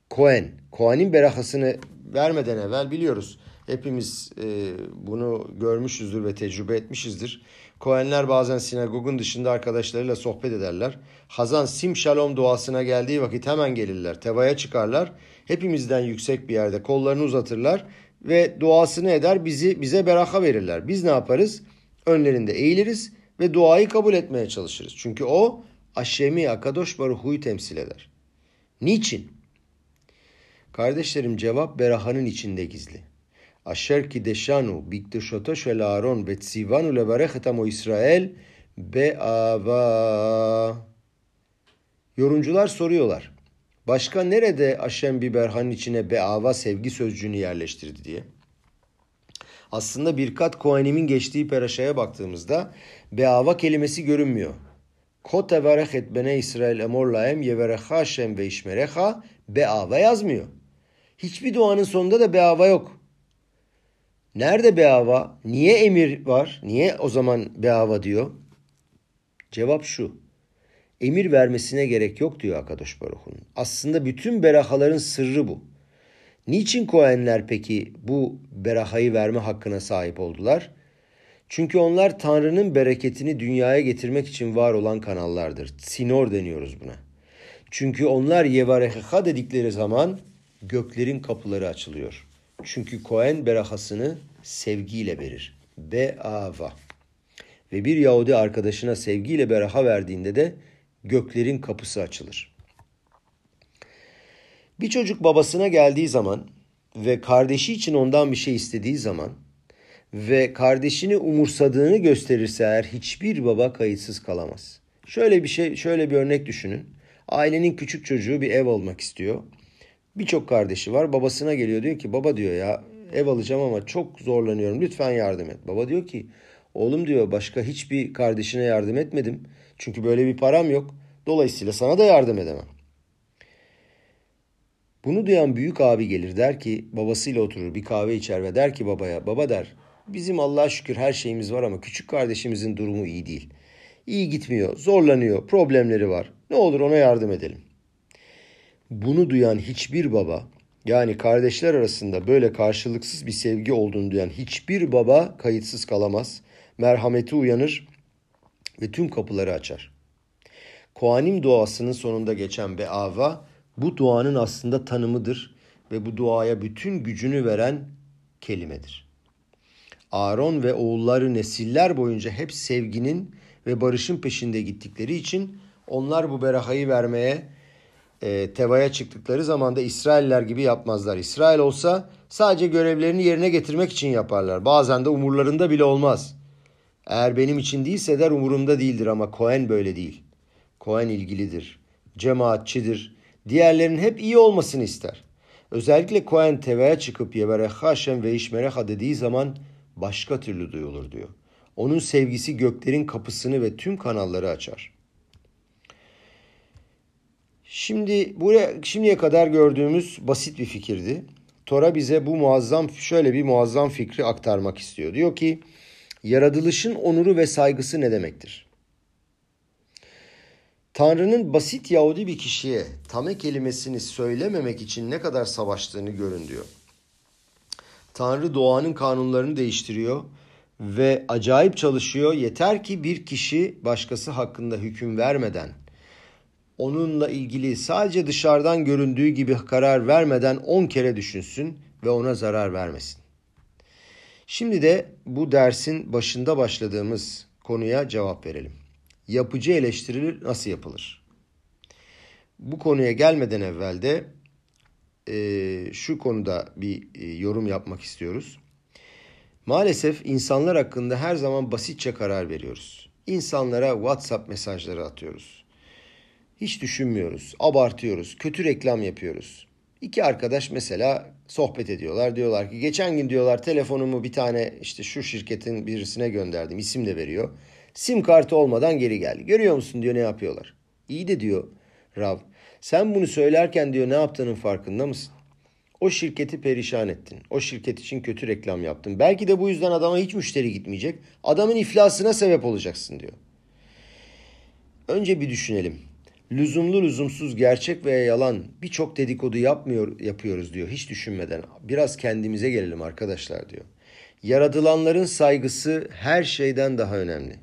Kohen. Kohen'in berahasını vermeden evvel biliyoruz. Hepimiz e, bunu görmüşüzdür ve tecrübe etmişizdir. Kohenler bazen sinagogun dışında arkadaşlarıyla sohbet ederler. Hazan sim şalom duasına geldiği vakit hemen gelirler. Tevaya çıkarlar. Hepimizden yüksek bir yerde kollarını uzatırlar ve duasını eder bizi bize beraka verirler. Biz ne yaparız? Önlerinde eğiliriz ve duayı kabul etmeye çalışırız. Çünkü o Aşemi Akadosh Baruhu'yu temsil eder. Niçin? Kardeşlerim cevap Beraha'nın içinde gizli. Aşer ki deşanu bikduşoto şel Aaron ve tsivanu levarechet o İsrail beava. Yorumcular soruyorlar. Başka nerede Aşem bir Berhan'ın içine beava sevgi sözcüğünü yerleştirdi diye. Aslında birkat Kohen'imin geçtiği peraşaya baktığımızda beava kelimesi görünmüyor. Ko teverechet bene İsrail emor laem yeverecha Hashem ve işmerecha beava yazmıyor. Hiçbir duanın sonunda da beava yok. Nerede beava? Niye emir var? Niye o zaman beava diyor? Cevap şu. Emir vermesine gerek yok diyor Akadosh Baruch'un. Aslında bütün berahaların sırrı bu. Niçin Kohenler peki bu berahayı verme hakkına sahip oldular? Çünkü onlar Tanrı'nın bereketini dünyaya getirmek için var olan kanallardır. Sinor deniyoruz buna. Çünkü onlar yevareha dedikleri zaman göklerin kapıları açılıyor. Çünkü Kohen berahasını sevgiyle verir. Beava. Ve bir Yahudi arkadaşına sevgiyle beraha verdiğinde de göklerin kapısı açılır. Bir çocuk babasına geldiği zaman ve kardeşi için ondan bir şey istediği zaman ve kardeşini umursadığını gösterirse eğer hiçbir baba kayıtsız kalamaz. Şöyle bir şey, şöyle bir örnek düşünün. Ailenin küçük çocuğu bir ev almak istiyor. Birçok kardeşi var. Babasına geliyor diyor ki baba diyor ya ev alacağım ama çok zorlanıyorum. Lütfen yardım et. Baba diyor ki oğlum diyor başka hiçbir kardeşine yardım etmedim. Çünkü böyle bir param yok. Dolayısıyla sana da yardım edemem. Bunu duyan büyük abi gelir der ki babasıyla oturur bir kahve içer ve der ki babaya baba der bizim Allah'a şükür her şeyimiz var ama küçük kardeşimizin durumu iyi değil. İyi gitmiyor, zorlanıyor, problemleri var. Ne olur ona yardım edelim. Bunu duyan hiçbir baba yani kardeşler arasında böyle karşılıksız bir sevgi olduğunu duyan hiçbir baba kayıtsız kalamaz. Merhameti uyanır ve tüm kapıları açar. Koanim duasının sonunda geçen beava bu duanın aslında tanımıdır ve bu duaya bütün gücünü veren kelimedir. Aaron ve oğulları nesiller boyunca hep sevginin ve barışın peşinde gittikleri için onlar bu berahayı vermeye e, tevaya çıktıkları zaman da İsrailler gibi yapmazlar. İsrail olsa sadece görevlerini yerine getirmek için yaparlar. Bazen de umurlarında bile olmaz. Eğer benim için değilse der umurumda değildir ama Cohen böyle değil. Cohen ilgilidir, cemaatçidir, diğerlerinin hep iyi olmasını ister. Özellikle Cohen tevaya çıkıp yevereha Hashem ve işmereha dediği zaman başka türlü duyulur diyor. Onun sevgisi göklerin kapısını ve tüm kanalları açar. Şimdi buraya şimdiye kadar gördüğümüz basit bir fikirdi. Tora bize bu muazzam şöyle bir muazzam fikri aktarmak istiyor. Diyor ki yaratılışın onuru ve saygısı ne demektir? Tanrı'nın basit Yahudi bir kişiye tame kelimesini söylememek için ne kadar savaştığını görün diyor. Tanrı doğanın kanunlarını değiştiriyor ve acayip çalışıyor. Yeter ki bir kişi başkası hakkında hüküm vermeden, onunla ilgili sadece dışarıdan göründüğü gibi karar vermeden on kere düşünsün ve ona zarar vermesin. Şimdi de bu dersin başında başladığımız konuya cevap verelim. Yapıcı eleştiri nasıl yapılır? Bu konuya gelmeden evvel de e, şu konuda bir e, yorum yapmak istiyoruz. Maalesef insanlar hakkında her zaman basitçe karar veriyoruz. İnsanlara WhatsApp mesajları atıyoruz. Hiç düşünmüyoruz, abartıyoruz, kötü reklam yapıyoruz. İki arkadaş mesela sohbet ediyorlar. Diyorlar ki geçen gün diyorlar telefonumu bir tane işte şu şirketin birisine gönderdim. İsim de veriyor. Sim kartı olmadan geri geldi. Görüyor musun diyor ne yapıyorlar. İyi de diyor Rav. Sen bunu söylerken diyor ne yaptığının farkında mısın? O şirketi perişan ettin. O şirket için kötü reklam yaptın. Belki de bu yüzden adama hiç müşteri gitmeyecek. Adamın iflasına sebep olacaksın diyor. Önce bir düşünelim. Lüzumlu lüzumsuz gerçek veya yalan birçok dedikodu yapmıyor yapıyoruz diyor hiç düşünmeden. Biraz kendimize gelelim arkadaşlar diyor. Yaratılanların saygısı her şeyden daha önemli.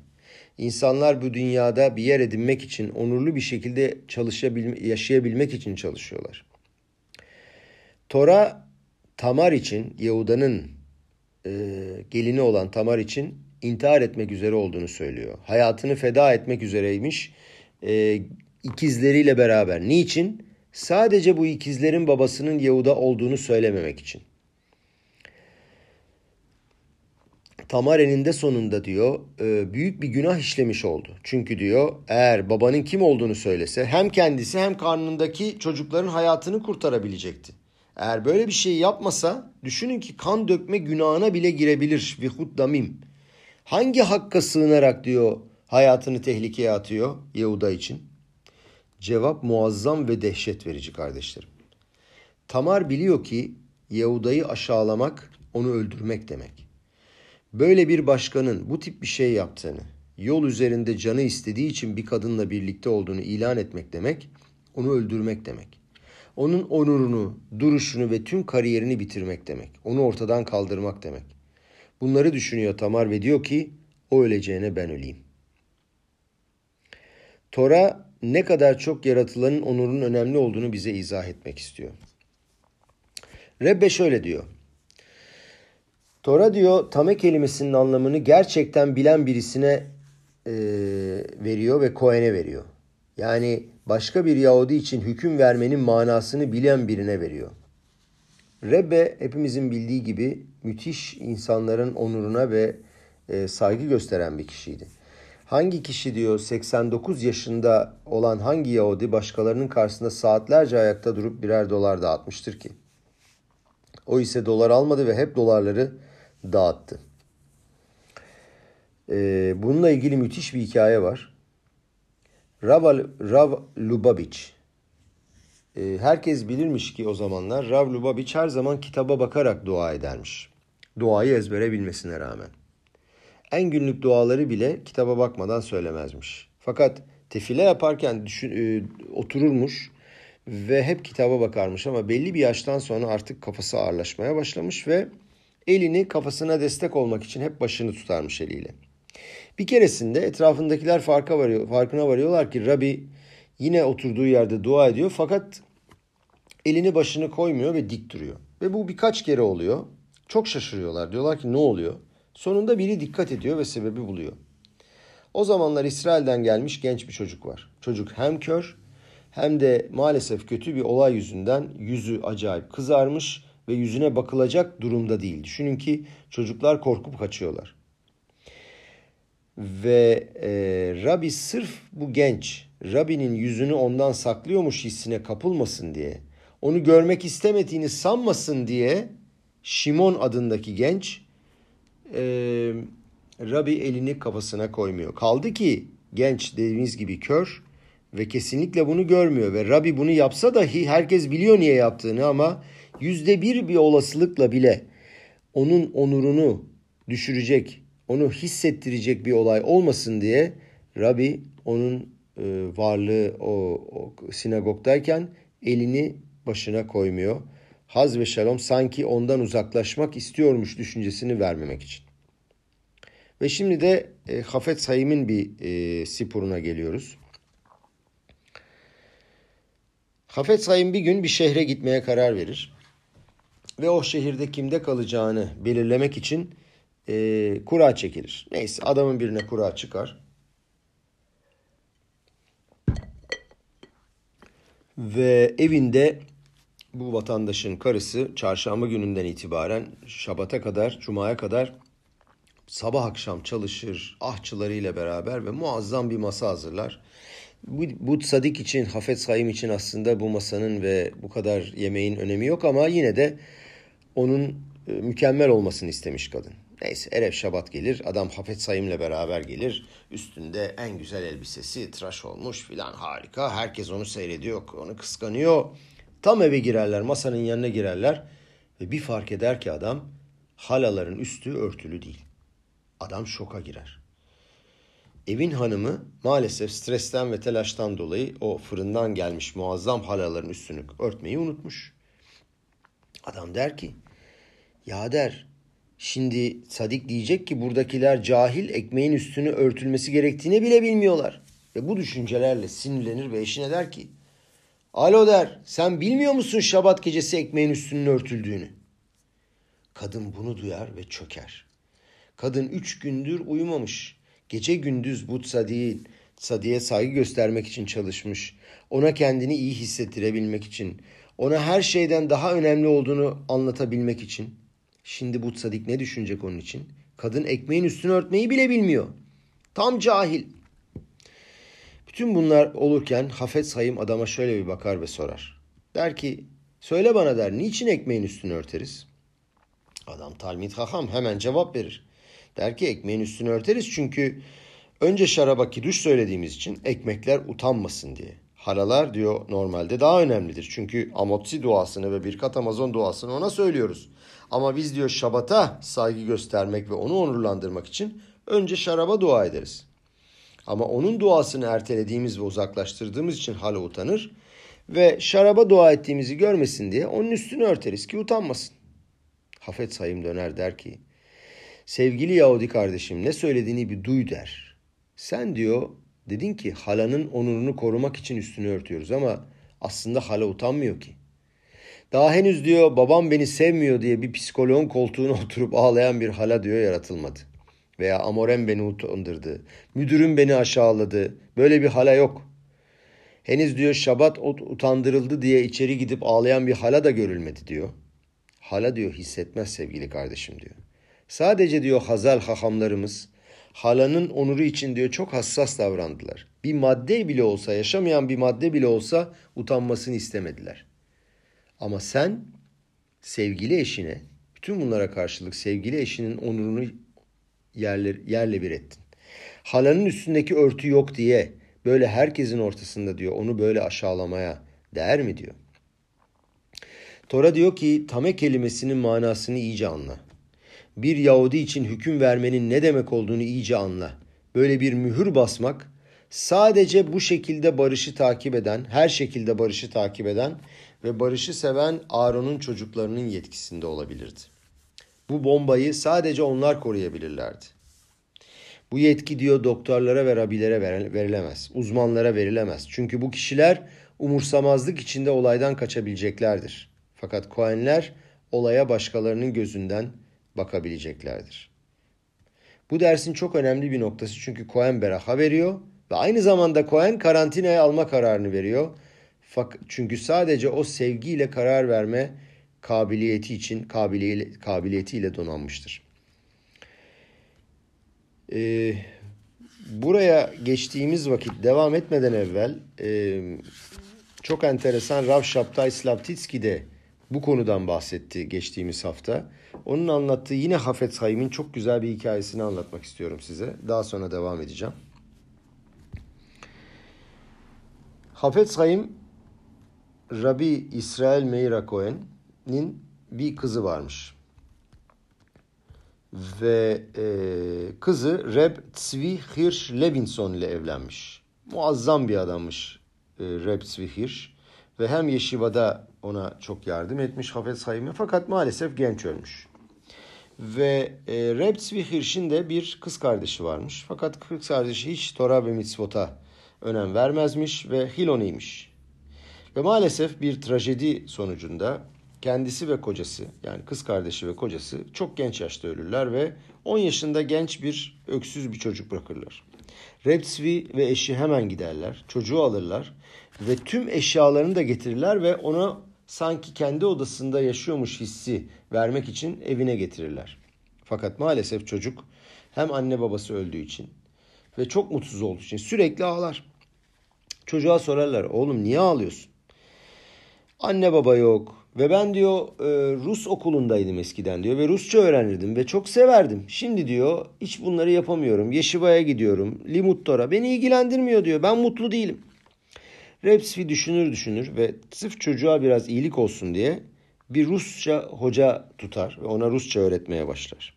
İnsanlar bu dünyada bir yer edinmek için, onurlu bir şekilde çalışabilme, yaşayabilmek için çalışıyorlar. Tora Tamar için, Yahuda'nın e, gelini olan Tamar için intihar etmek üzere olduğunu söylüyor. Hayatını feda etmek üzereymiş e, ikizleriyle beraber. Niçin? Sadece bu ikizlerin babasının Yahuda olduğunu söylememek için. Tamar eninde sonunda diyor e, büyük bir günah işlemiş oldu. Çünkü diyor eğer babanın kim olduğunu söylese hem kendisi hem karnındaki çocukların hayatını kurtarabilecekti. Eğer böyle bir şey yapmasa düşünün ki kan dökme günahına bile girebilir. Vihud damim. Hangi hakka sığınarak diyor hayatını tehlikeye atıyor Yehuda için? Cevap muazzam ve dehşet verici kardeşlerim. Tamar biliyor ki Yehuda'yı aşağılamak onu öldürmek demek. Böyle bir başkanın bu tip bir şey yaptığını, yol üzerinde canı istediği için bir kadınla birlikte olduğunu ilan etmek demek, onu öldürmek demek. Onun onurunu, duruşunu ve tüm kariyerini bitirmek demek. Onu ortadan kaldırmak demek. Bunları düşünüyor Tamar ve diyor ki o öleceğine ben öleyim. Tora ne kadar çok yaratılanın onurunun önemli olduğunu bize izah etmek istiyor. Rebbe şöyle diyor. Tora diyor tame kelimesinin anlamını gerçekten bilen birisine e, veriyor ve Kohen'e veriyor. Yani başka bir Yahudi için hüküm vermenin manasını bilen birine veriyor. Rebbe hepimizin bildiği gibi müthiş insanların onuruna ve e, saygı gösteren bir kişiydi. Hangi kişi diyor 89 yaşında olan hangi Yahudi başkalarının karşısında saatlerce ayakta durup birer dolar dağıtmıştır ki? O ise dolar almadı ve hep dolarları dağıttı. Ee, bununla ilgili müthiş bir hikaye var. Rav, Rav Lubavitch. Ee, herkes bilirmiş ki o zamanlar Rav Lubavitch her zaman kitaba bakarak dua edermiş. Duayı ezbere bilmesine rağmen. En günlük duaları bile kitaba bakmadan söylemezmiş. Fakat tefile yaparken düşün, e, otururmuş ve hep kitaba bakarmış ama belli bir yaştan sonra artık kafası ağırlaşmaya başlamış ve elini kafasına destek olmak için hep başını tutarmış eliyle. Bir keresinde etrafındakiler farka varıyor, farkına varıyorlar ki Rabbi yine oturduğu yerde dua ediyor fakat elini başını koymuyor ve dik duruyor. Ve bu birkaç kere oluyor. Çok şaşırıyorlar. Diyorlar ki ne oluyor? Sonunda biri dikkat ediyor ve sebebi buluyor. O zamanlar İsrail'den gelmiş genç bir çocuk var. Çocuk hem kör hem de maalesef kötü bir olay yüzünden yüzü acayip kızarmış ve yüzüne bakılacak durumda değil. Düşünün ki çocuklar korkup kaçıyorlar. Ve e, Rabbi sırf bu genç, Rabbi'nin yüzünü ondan saklıyormuş hissine kapılmasın diye, onu görmek istemediğini sanmasın diye Şimon adındaki genç e, Rabbi elini kafasına koymuyor. Kaldı ki genç dediğimiz gibi kör ve kesinlikle bunu görmüyor ve Rabbi bunu yapsa dahi herkes biliyor niye yaptığını ama yüzde bir bir olasılıkla bile onun onurunu düşürecek, onu hissettirecek bir olay olmasın diye Rabbi onun e, varlığı o, o sinagogdayken elini başına koymuyor. Haz ve şalom sanki ondan uzaklaşmak istiyormuş düşüncesini vermemek için. Ve şimdi de e, Hafet Sayim'in bir e, sipuruna geliyoruz. Hafet Sayim bir gün bir şehre gitmeye karar verir ve o şehirde kimde kalacağını belirlemek için e, kura çekilir. Neyse adamın birine kura çıkar. Ve evinde bu vatandaşın karısı çarşamba gününden itibaren şabata kadar, cumaya kadar sabah akşam çalışır ahçılarıyla beraber ve muazzam bir masa hazırlar. Bu, bu Sadik için, Hafet Sayım için aslında bu masanın ve bu kadar yemeğin önemi yok ama yine de onun e, mükemmel olmasını istemiş kadın. Neyse Erev Şabat gelir. Adam Hafet Sayım'la beraber gelir. Üstünde en güzel elbisesi tıraş olmuş filan harika. Herkes onu seyrediyor, onu kıskanıyor. Tam eve girerler, masanın yanına girerler. Ve bir fark eder ki adam halaların üstü örtülü değil. Adam şoka girer. Evin hanımı maalesef stresten ve telaştan dolayı o fırından gelmiş muazzam halaların üstünü örtmeyi unutmuş. Adam der ki ya der şimdi Sadik diyecek ki buradakiler cahil ekmeğin üstünü örtülmesi gerektiğini bile bilmiyorlar. Ve bu düşüncelerle sinirlenir ve eşine der ki Alo der sen bilmiyor musun şabat gecesi ekmeğin üstünün örtüldüğünü? Kadın bunu duyar ve çöker. Kadın üç gündür uyumamış. Gece gündüz bu Sadik'in Sadi'ye saygı göstermek için çalışmış. Ona kendini iyi hissettirebilmek için. Ona her şeyden daha önemli olduğunu anlatabilmek için. Şimdi bu Sadik ne düşünecek onun için? Kadın ekmeğin üstünü örtmeyi bile bilmiyor. Tam cahil. Bütün bunlar olurken Hafet Sayım adama şöyle bir bakar ve sorar. Der ki söyle bana der niçin ekmeğin üstünü örteriz? Adam talmid haham hemen cevap verir. Der ki ekmeğin üstünü örteriz çünkü önce şaraba kiduş söylediğimiz için ekmekler utanmasın diye. Haralar diyor normalde daha önemlidir. Çünkü amotsi duasını ve birkat Amazon duasını ona söylüyoruz. Ama biz diyor şabata saygı göstermek ve onu onurlandırmak için önce şaraba dua ederiz. Ama onun duasını ertelediğimiz ve uzaklaştırdığımız için hala utanır ve şaraba dua ettiğimizi görmesin diye onun üstünü örteriz ki utanmasın. Hafet sayım döner der ki sevgili Yahudi kardeşim ne söylediğini bir duy der. Sen diyor dedin ki halanın onurunu korumak için üstünü örtüyoruz ama aslında hala utanmıyor ki. Daha henüz diyor babam beni sevmiyor diye bir psikoloğun koltuğuna oturup ağlayan bir hala diyor yaratılmadı. Veya amorem beni utandırdı. Müdürüm beni aşağıladı. Böyle bir hala yok. Henüz diyor şabat utandırıldı diye içeri gidip ağlayan bir hala da görülmedi diyor. Hala diyor hissetmez sevgili kardeşim diyor. Sadece diyor Hazal hahamlarımız halanın onuru için diyor çok hassas davrandılar. Bir madde bile olsa, yaşamayan bir madde bile olsa utanmasını istemediler. Ama sen sevgili eşine, bütün bunlara karşılık sevgili eşinin onurunu yerler, yerle bir ettin. Halanın üstündeki örtü yok diye böyle herkesin ortasında diyor onu böyle aşağılamaya değer mi diyor. Tora diyor ki tame kelimesinin manasını iyice anla. Bir Yahudi için hüküm vermenin ne demek olduğunu iyice anla. Böyle bir mühür basmak sadece bu şekilde barışı takip eden, her şekilde barışı takip eden ve barışı seven Aaron'un çocuklarının yetkisinde olabilirdi. Bu bombayı sadece onlar koruyabilirlerdi. Bu yetki diyor doktorlara ve rabilere verilemez, uzmanlara verilemez. Çünkü bu kişiler umursamazlık içinde olaydan kaçabileceklerdir. Fakat Kohenler olaya başkalarının gözünden bakabileceklerdir. Bu dersin çok önemli bir noktası çünkü Kohen beraha veriyor ve aynı zamanda Kohen karantinaya alma kararını veriyor. Çünkü sadece o sevgiyle karar verme kabiliyeti için kabiliyetiyle donanmıştır. Ee, buraya geçtiğimiz vakit devam etmeden evvel e, çok enteresan Rav Şaptay Slavtitski de bu konudan bahsetti geçtiğimiz hafta. Onun anlattığı yine Hafet Haim'in çok güzel bir hikayesini anlatmak istiyorum size. Daha sonra devam edeceğim. Hafet Haim Rabbi İsrail Meira Cohen'in bir kızı varmış. Ve e, kızı Reb Tzvi Hirsch Levinson ile evlenmiş. Muazzam bir adammış e, Reb Tzvi Hirsch. Ve hem Yeşiva'da ona çok yardım etmiş Hafez Haim'e fakat maalesef genç ölmüş. Ve e, Reb Tzvi Hirsch'in de bir kız kardeşi varmış. Fakat kız kardeşi hiç Torah ve mitzvota önem vermezmiş ve Hiloniymiş. Ve maalesef bir trajedi sonucunda kendisi ve kocası yani kız kardeşi ve kocası çok genç yaşta ölürler ve 10 yaşında genç bir öksüz bir çocuk bırakırlar. Repsvi ve eşi hemen giderler, çocuğu alırlar ve tüm eşyalarını da getirirler ve ona sanki kendi odasında yaşıyormuş hissi vermek için evine getirirler. Fakat maalesef çocuk hem anne babası öldüğü için ve çok mutsuz olduğu için sürekli ağlar. Çocuğa sorarlar oğlum niye ağlıyorsun? Anne baba yok ve ben diyor e, Rus okulundaydım eskiden diyor ve Rusça öğrenirdim ve çok severdim. Şimdi diyor hiç bunları yapamıyorum. Yeşiva'ya gidiyorum. Limuttora beni ilgilendirmiyor diyor. Ben mutlu değilim. Repsvi düşünür düşünür ve sırf çocuğa biraz iyilik olsun diye bir Rusça hoca tutar ve ona Rusça öğretmeye başlar.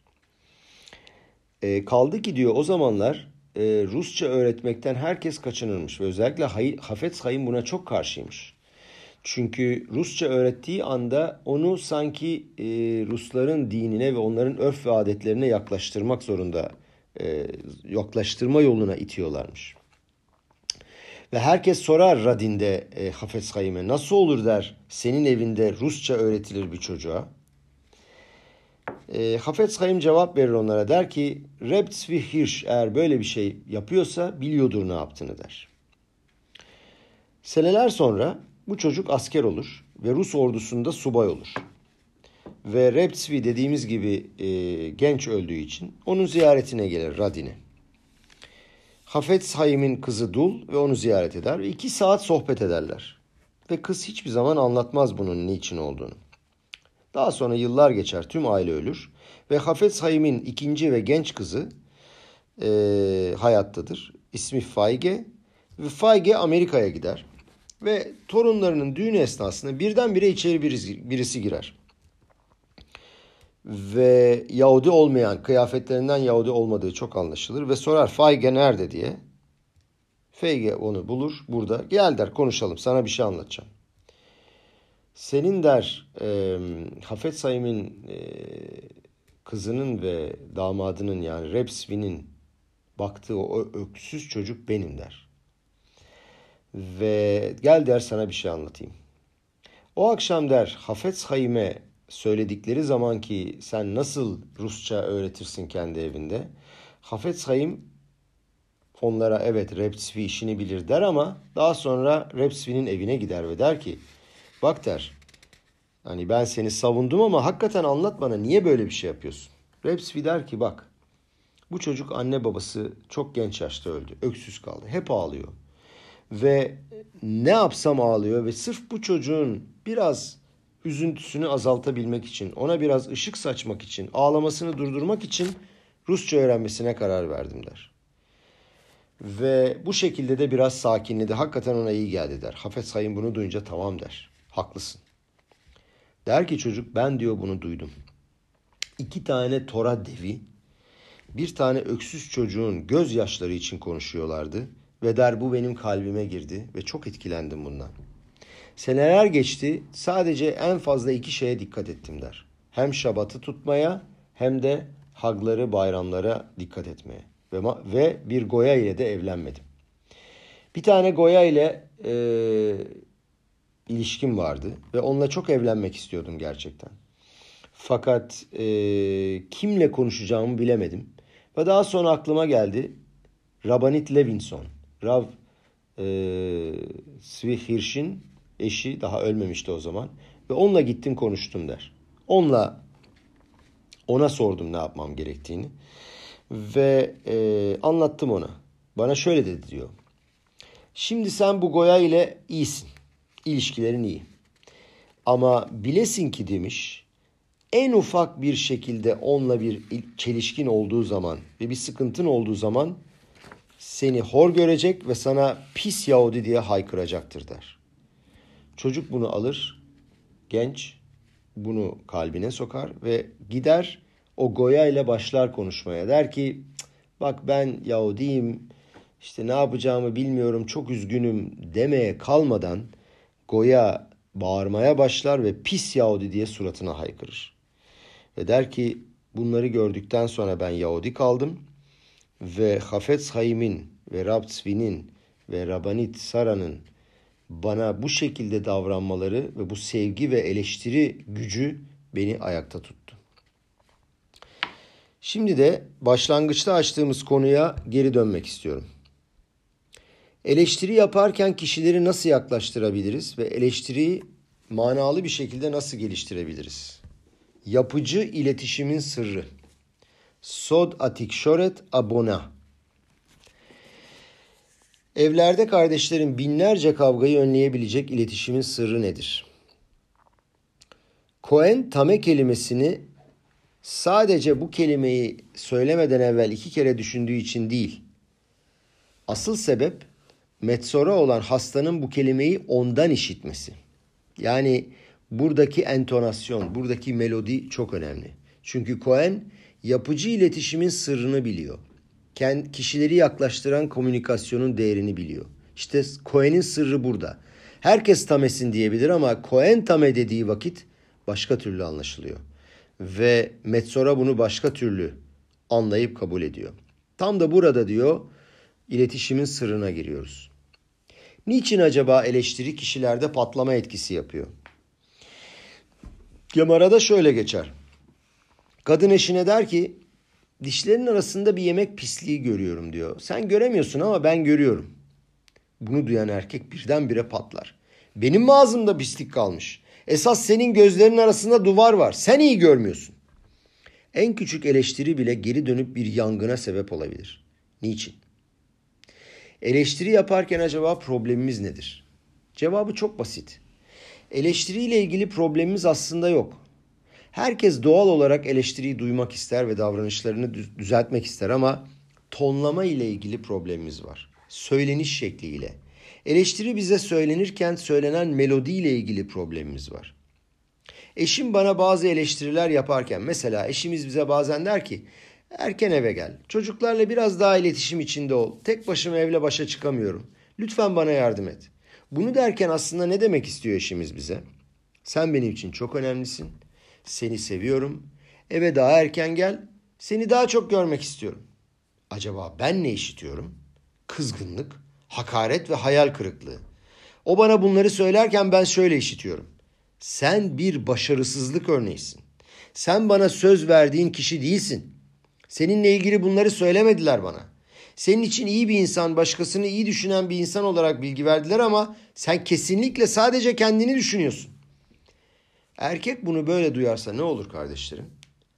E, kaldı ki diyor o zamanlar e, Rusça öğretmekten herkes kaçınırmış ve özellikle Hay Hafez Hayim buna çok karşıymış. Çünkü Rusça öğrettiği anda onu sanki e, Rusların dinine ve onların örf ve adetlerine yaklaştırmak zorunda, e, yaklaştırma yoluna itiyorlarmış. Ve herkes sorar Radin'de e, Hafez Hayim'e nasıl olur der senin evinde Rusça öğretilir bir çocuğa. E, Hafez Hayim cevap verir onlara der ki Rebts ve Hirsch eğer böyle bir şey yapıyorsa biliyordur ne yaptığını der. Seneler sonra bu çocuk asker olur ve Rus ordusunda subay olur. Ve Repsvi dediğimiz gibi e, genç öldüğü için onun ziyaretine gelir Radin'e. Hafetz Hayim'in kızı Dul ve onu ziyaret eder ve iki saat sohbet ederler. Ve kız hiçbir zaman anlatmaz bunun niçin olduğunu. Daha sonra yıllar geçer, tüm aile ölür ve Hafetz Hayim'in ikinci ve genç kızı e, hayattadır. İsmi Feige ve Feige Amerika'ya gider. Ve torunlarının düğünü esnasında birdenbire içeri birisi girer. Ve Yahudi olmayan, kıyafetlerinden Yahudi olmadığı çok anlaşılır. Ve sorar Feige nerede diye. Feige onu bulur burada. Gel der konuşalım sana bir şey anlatacağım. Senin der e, Hafet Sayım'ın e, kızının ve damadının yani Repsvi'nin baktığı o öksüz çocuk benim der. Ve gel der sana bir şey anlatayım. O akşam der Hafez Hayime söyledikleri zaman ki sen nasıl Rusça öğretirsin kendi evinde. Hafez Hayim onlara evet Repsvi işini bilir der ama daha sonra Repsvi'nin evine gider ve der ki bak der hani ben seni savundum ama hakikaten anlat bana niye böyle bir şey yapıyorsun. Repsvi der ki bak bu çocuk anne babası çok genç yaşta öldü. Öksüz kaldı. Hep ağlıyor ve ne yapsam ağlıyor ve sırf bu çocuğun biraz üzüntüsünü azaltabilmek için, ona biraz ışık saçmak için, ağlamasını durdurmak için Rusça öğrenmesine karar verdim der. Ve bu şekilde de biraz sakinledi. Hakikaten ona iyi geldi der. Hafez Hayim bunu duyunca tamam der. Haklısın. Der ki çocuk ben diyor bunu duydum. İki tane Tora devi bir tane öksüz çocuğun gözyaşları için konuşuyorlardı ve der bu benim kalbime girdi ve çok etkilendim bundan. Seneler geçti sadece en fazla iki şeye dikkat ettim der. Hem şabatı tutmaya hem de hagları bayramlara dikkat etmeye. Ve, ve bir Goya ile de evlenmedim. Bir tane Goya ile e, ilişkim vardı ve onunla çok evlenmek istiyordum gerçekten. Fakat e, kimle konuşacağımı bilemedim. Ve daha sonra aklıma geldi Rabanit Levinson. Rav e, Svihirş'in eşi daha ölmemişti o zaman. Ve onunla gittim konuştum der. Onunla ona sordum ne yapmam gerektiğini. Ve e, anlattım ona. Bana şöyle dedi diyor. Şimdi sen bu Goya ile iyisin. İlişkilerin iyi. Ama bilesin ki demiş en ufak bir şekilde onunla bir çelişkin olduğu zaman ve bir sıkıntın olduğu zaman seni hor görecek ve sana pis Yahudi diye haykıracaktır der. Çocuk bunu alır, genç bunu kalbine sokar ve gider o Goya ile başlar konuşmaya. Der ki bak ben Yahudiyim işte ne yapacağımı bilmiyorum çok üzgünüm demeye kalmadan Goya bağırmaya başlar ve pis Yahudi diye suratına haykırır. Ve der ki bunları gördükten sonra ben Yahudi kaldım ve Hafetz Hayim'in ve Rab Tzvi'nin ve Rabanit Sara'nın bana bu şekilde davranmaları ve bu sevgi ve eleştiri gücü beni ayakta tuttu. Şimdi de başlangıçta açtığımız konuya geri dönmek istiyorum. Eleştiri yaparken kişileri nasıl yaklaştırabiliriz ve eleştiriyi manalı bir şekilde nasıl geliştirebiliriz? Yapıcı iletişimin sırrı. Sod atikşoret abona. Evlerde kardeşlerin binlerce kavgayı önleyebilecek iletişimin sırrı nedir? Cohen tame kelimesini sadece bu kelimeyi söylemeden evvel iki kere düşündüğü için değil. Asıl sebep metsora olan hastanın bu kelimeyi ondan işitmesi. Yani buradaki entonasyon, buradaki melodi çok önemli. Çünkü Cohen yapıcı iletişimin sırrını biliyor. Kişileri yaklaştıran komünikasyonun değerini biliyor. İşte Cohen'in sırrı burada. Herkes tamesin diyebilir ama Cohen tame dediği vakit başka türlü anlaşılıyor. Ve Metzora bunu başka türlü anlayıp kabul ediyor. Tam da burada diyor iletişimin sırrına giriyoruz. Niçin acaba eleştiri kişilerde patlama etkisi yapıyor? Gemara'da şöyle geçer. Kadın eşine der ki dişlerin arasında bir yemek pisliği görüyorum diyor. Sen göremiyorsun ama ben görüyorum. Bunu duyan erkek birdenbire patlar. Benim ağzımda pislik kalmış? Esas senin gözlerin arasında duvar var. Sen iyi görmüyorsun. En küçük eleştiri bile geri dönüp bir yangına sebep olabilir. Niçin? Eleştiri yaparken acaba problemimiz nedir? Cevabı çok basit. Eleştiriyle ilgili problemimiz aslında yok. Herkes doğal olarak eleştiriyi duymak ister ve davranışlarını düzeltmek ister ama tonlama ile ilgili problemimiz var. Söyleniş şekliyle. Eleştiri bize söylenirken söylenen melodi ile ilgili problemimiz var. Eşim bana bazı eleştiriler yaparken mesela eşimiz bize bazen der ki erken eve gel. Çocuklarla biraz daha iletişim içinde ol. Tek başıma evle başa çıkamıyorum. Lütfen bana yardım et. Bunu derken aslında ne demek istiyor eşimiz bize? Sen benim için çok önemlisin. Seni seviyorum. Eve daha erken gel. Seni daha çok görmek istiyorum. Acaba ben ne işitiyorum? Kızgınlık, hakaret ve hayal kırıklığı. O bana bunları söylerken ben şöyle işitiyorum. Sen bir başarısızlık örneğisin. Sen bana söz verdiğin kişi değilsin. Seninle ilgili bunları söylemediler bana. Senin için iyi bir insan, başkasını iyi düşünen bir insan olarak bilgi verdiler ama sen kesinlikle sadece kendini düşünüyorsun. Erkek bunu böyle duyarsa ne olur kardeşlerim?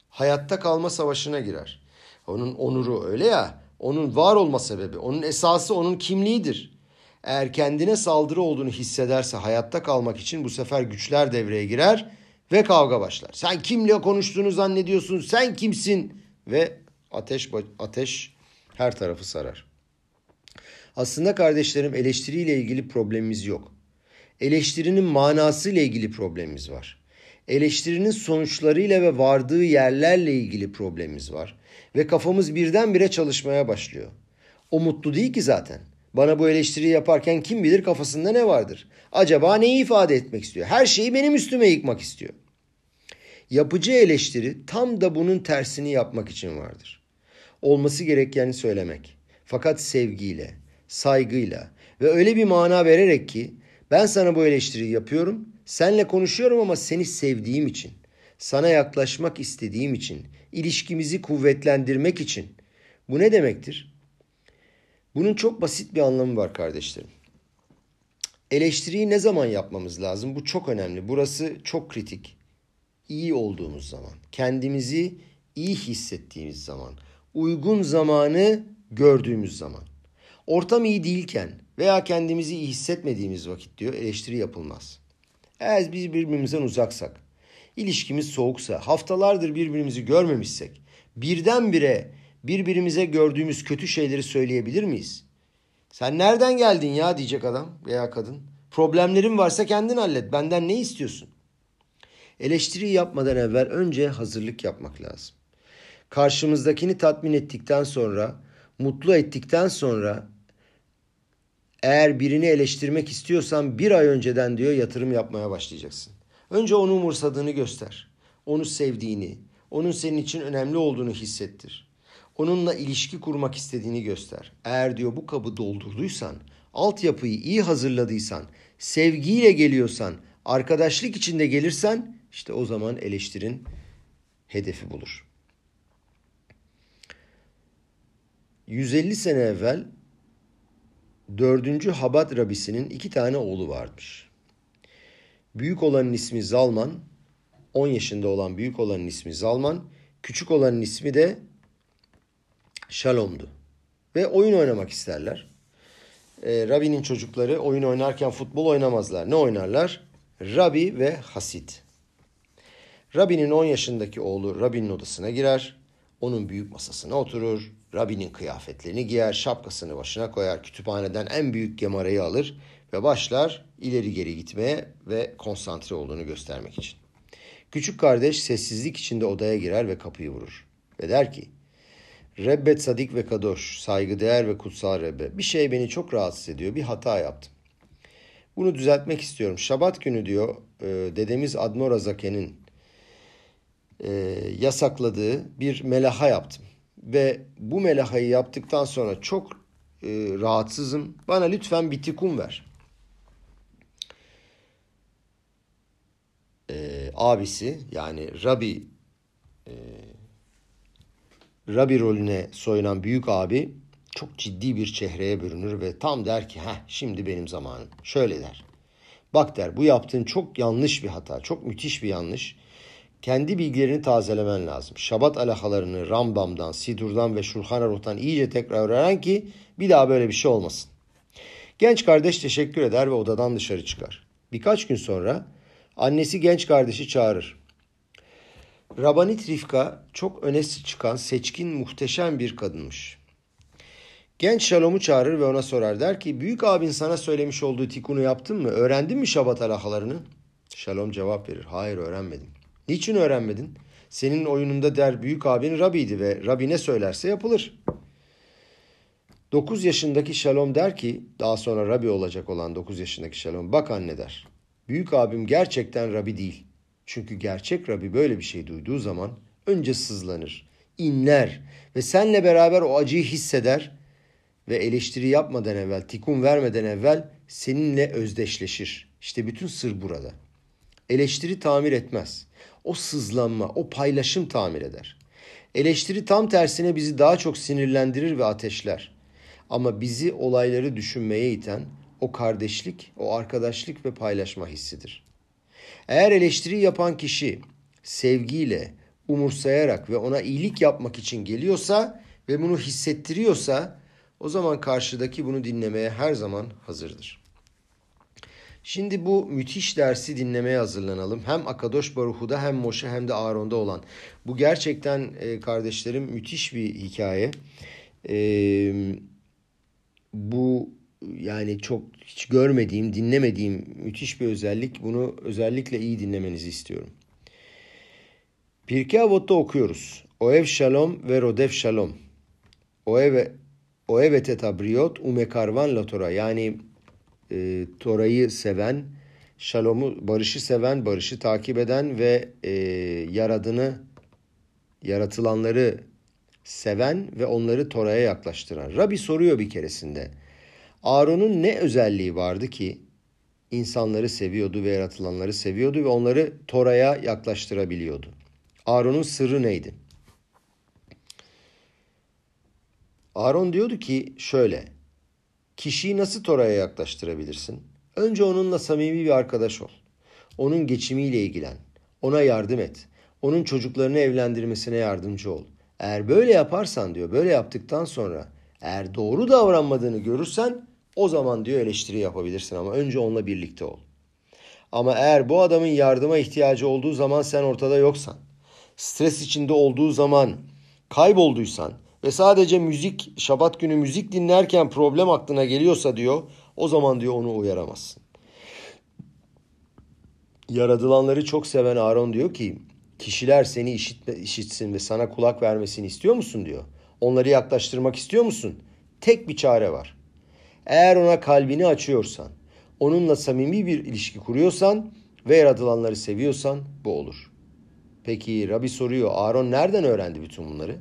Hayatta kalma savaşına girer. Onun onuru öyle ya, onun var olma sebebi, onun esası onun kimliğidir. Eğer kendine saldırı olduğunu hissederse hayatta kalmak için bu sefer güçler devreye girer ve kavga başlar. Sen kimle konuştuğunu zannediyorsun? Sen kimsin? Ve ateş ateş her tarafı sarar. Aslında kardeşlerim eleştiriyle ilgili problemimiz yok. Eleştirinin manası ile ilgili problemimiz var. Eleştirinin sonuçlarıyla ve vardığı yerlerle ilgili problemimiz var. Ve kafamız birdenbire çalışmaya başlıyor. O mutlu değil ki zaten. Bana bu eleştiriyi yaparken kim bilir kafasında ne vardır? Acaba neyi ifade etmek istiyor? Her şeyi benim üstüme yıkmak istiyor. Yapıcı eleştiri tam da bunun tersini yapmak için vardır. Olması gerekeni söylemek. Fakat sevgiyle, saygıyla ve öyle bir mana vererek ki ben sana bu eleştiriyi yapıyorum, senle konuşuyorum ama seni sevdiğim için, sana yaklaşmak istediğim için, ilişkimizi kuvvetlendirmek için. Bu ne demektir? Bunun çok basit bir anlamı var kardeşlerim. Eleştiriyi ne zaman yapmamız lazım? Bu çok önemli. Burası çok kritik. İyi olduğumuz zaman, kendimizi iyi hissettiğimiz zaman, uygun zamanı gördüğümüz zaman. Ortam iyi değilken veya kendimizi iyi hissetmediğimiz vakit diyor eleştiri yapılmaz. Eğer biz birbirimizden uzaksak, ilişkimiz soğuksa, haftalardır birbirimizi görmemişsek, birdenbire birbirimize gördüğümüz kötü şeyleri söyleyebilir miyiz? Sen nereden geldin ya diyecek adam veya kadın. Problemlerin varsa kendin hallet. Benden ne istiyorsun? Eleştiri yapmadan evvel önce hazırlık yapmak lazım. Karşımızdakini tatmin ettikten sonra, mutlu ettikten sonra eğer birini eleştirmek istiyorsan bir ay önceden diyor yatırım yapmaya başlayacaksın. Önce onu umursadığını göster. Onu sevdiğini, onun senin için önemli olduğunu hissettir. Onunla ilişki kurmak istediğini göster. Eğer diyor bu kabı doldurduysan, altyapıyı iyi hazırladıysan, sevgiyle geliyorsan, arkadaşlık içinde gelirsen işte o zaman eleştirin hedefi bulur. 150 sene evvel 4. Habat Rabisi'nin iki tane oğlu varmış. Büyük olanın ismi Zalman, 10 yaşında olan büyük olanın ismi Zalman, küçük olanın ismi de Shalom'du. Ve oyun oynamak isterler. E, Rabbi'nin çocukları oyun oynarken futbol oynamazlar. Ne oynarlar? Rabbi ve Hasit. Rabbi'nin 10 yaşındaki oğlu Rabbi'nin odasına girer. Onun büyük masasına oturur. Rabbi'nin kıyafetlerini giyer, şapkasını başına koyar. Kütüphaneden en büyük gemarayı alır ve başlar ileri geri gitmeye ve konsantre olduğunu göstermek için. Küçük kardeş sessizlik içinde odaya girer ve kapıyı vurur. Ve der ki, Rebbet sadik ve kadoş, saygıdeğer ve kutsal Rebbe. Bir şey beni çok rahatsız ediyor, bir hata yaptım. Bunu düzeltmek istiyorum. Şabat günü diyor, e, dedemiz Admor Zake'nin e, yasakladığı bir melaha yaptım. Ve bu melahayı yaptıktan sonra çok e, rahatsızım. Bana lütfen bir tikum ver. E, abisi yani Rabbi e, Rabbi rolüne soyunan büyük abi çok ciddi bir çehreye bürünür ve tam der ki heh şimdi benim zamanım. Şöyle der. Bak der bu yaptığın çok yanlış bir hata. Çok müthiş bir yanlış. Kendi bilgilerini tazelemen lazım. Şabat alahalarını Rambam'dan, Sidur'dan ve Şulhan Aruh'tan iyice tekrar öğren ki bir daha böyle bir şey olmasın. Genç kardeş teşekkür eder ve odadan dışarı çıkar. Birkaç gün sonra annesi genç kardeşi çağırır. Rabanit Rifka çok öne çıkan, seçkin, muhteşem bir kadınmış. Genç Şalom'u çağırır ve ona sorar. Der ki büyük abin sana söylemiş olduğu tikunu yaptın mı? Öğrendin mi Şabat alahalarını? Şalom cevap verir. Hayır öğrenmedim. Niçin öğrenmedin? Senin oyununda der büyük abin Rabi'ydi ve Rabi ne söylerse yapılır. 9 yaşındaki Şalom der ki daha sonra Rabi olacak olan 9 yaşındaki Şalom bak anne der. Büyük abim gerçekten Rabi değil. Çünkü gerçek Rabbi böyle bir şey duyduğu zaman önce sızlanır, inler ve senle beraber o acıyı hisseder ve eleştiri yapmadan evvel, tikun vermeden evvel seninle özdeşleşir. İşte bütün sır burada. Eleştiri tamir etmez. O sızlanma, o paylaşım tamir eder. Eleştiri tam tersine bizi daha çok sinirlendirir ve ateşler. Ama bizi olayları düşünmeye iten o kardeşlik, o arkadaşlık ve paylaşma hissidir. Eğer eleştiri yapan kişi sevgiyle, umursayarak ve ona iyilik yapmak için geliyorsa ve bunu hissettiriyorsa o zaman karşıdaki bunu dinlemeye her zaman hazırdır. Şimdi bu müthiş dersi dinlemeye hazırlanalım. Hem Akadosh Baruhu'da hem Moşe hem de Aaron'da olan. Bu gerçekten e, kardeşlerim müthiş bir hikaye. E, bu yani çok hiç görmediğim, dinlemediğim müthiş bir özellik. Bunu özellikle iyi dinlemenizi istiyorum. Pirkei Avot'ta okuyoruz. Oev Shalom ve Rodef Shalom. Oev Oevet et abriot umekarvan la Torah. Yani e, Tora'yı seven, Shalom'u, barışı seven, barışı takip eden ve e, yaradını, yaratılanları seven ve onları Tora'ya yaklaştıran. Rabbi soruyor bir keresinde. Aaron'un ne özelliği vardı ki insanları seviyordu ve yaratılanları seviyordu ve onları Tora'ya yaklaştırabiliyordu? Aaron'un sırrı neydi? Aaron diyordu ki şöyle. Kişiyi nasıl Tora'ya yaklaştırabilirsin? Önce onunla samimi bir arkadaş ol. Onun geçimiyle ilgilen. Ona yardım et. Onun çocuklarını evlendirmesine yardımcı ol. Eğer böyle yaparsan diyor, böyle yaptıktan sonra eğer doğru davranmadığını görürsen o zaman diyor eleştiri yapabilirsin ama önce onunla birlikte ol. Ama eğer bu adamın yardıma ihtiyacı olduğu zaman sen ortada yoksan, stres içinde olduğu zaman kaybolduysan ve sadece müzik, şabat günü müzik dinlerken problem aklına geliyorsa diyor, o zaman diyor onu uyaramazsın. Yaradılanları çok seven Aaron diyor ki, kişiler seni işitme, işitsin ve sana kulak vermesini istiyor musun diyor. Onları yaklaştırmak istiyor musun? Tek bir çare var. Eğer ona kalbini açıyorsan, onunla samimi bir ilişki kuruyorsan ve yaratılanları seviyorsan bu olur. Peki Rabbi soruyor Aaron nereden öğrendi bütün bunları?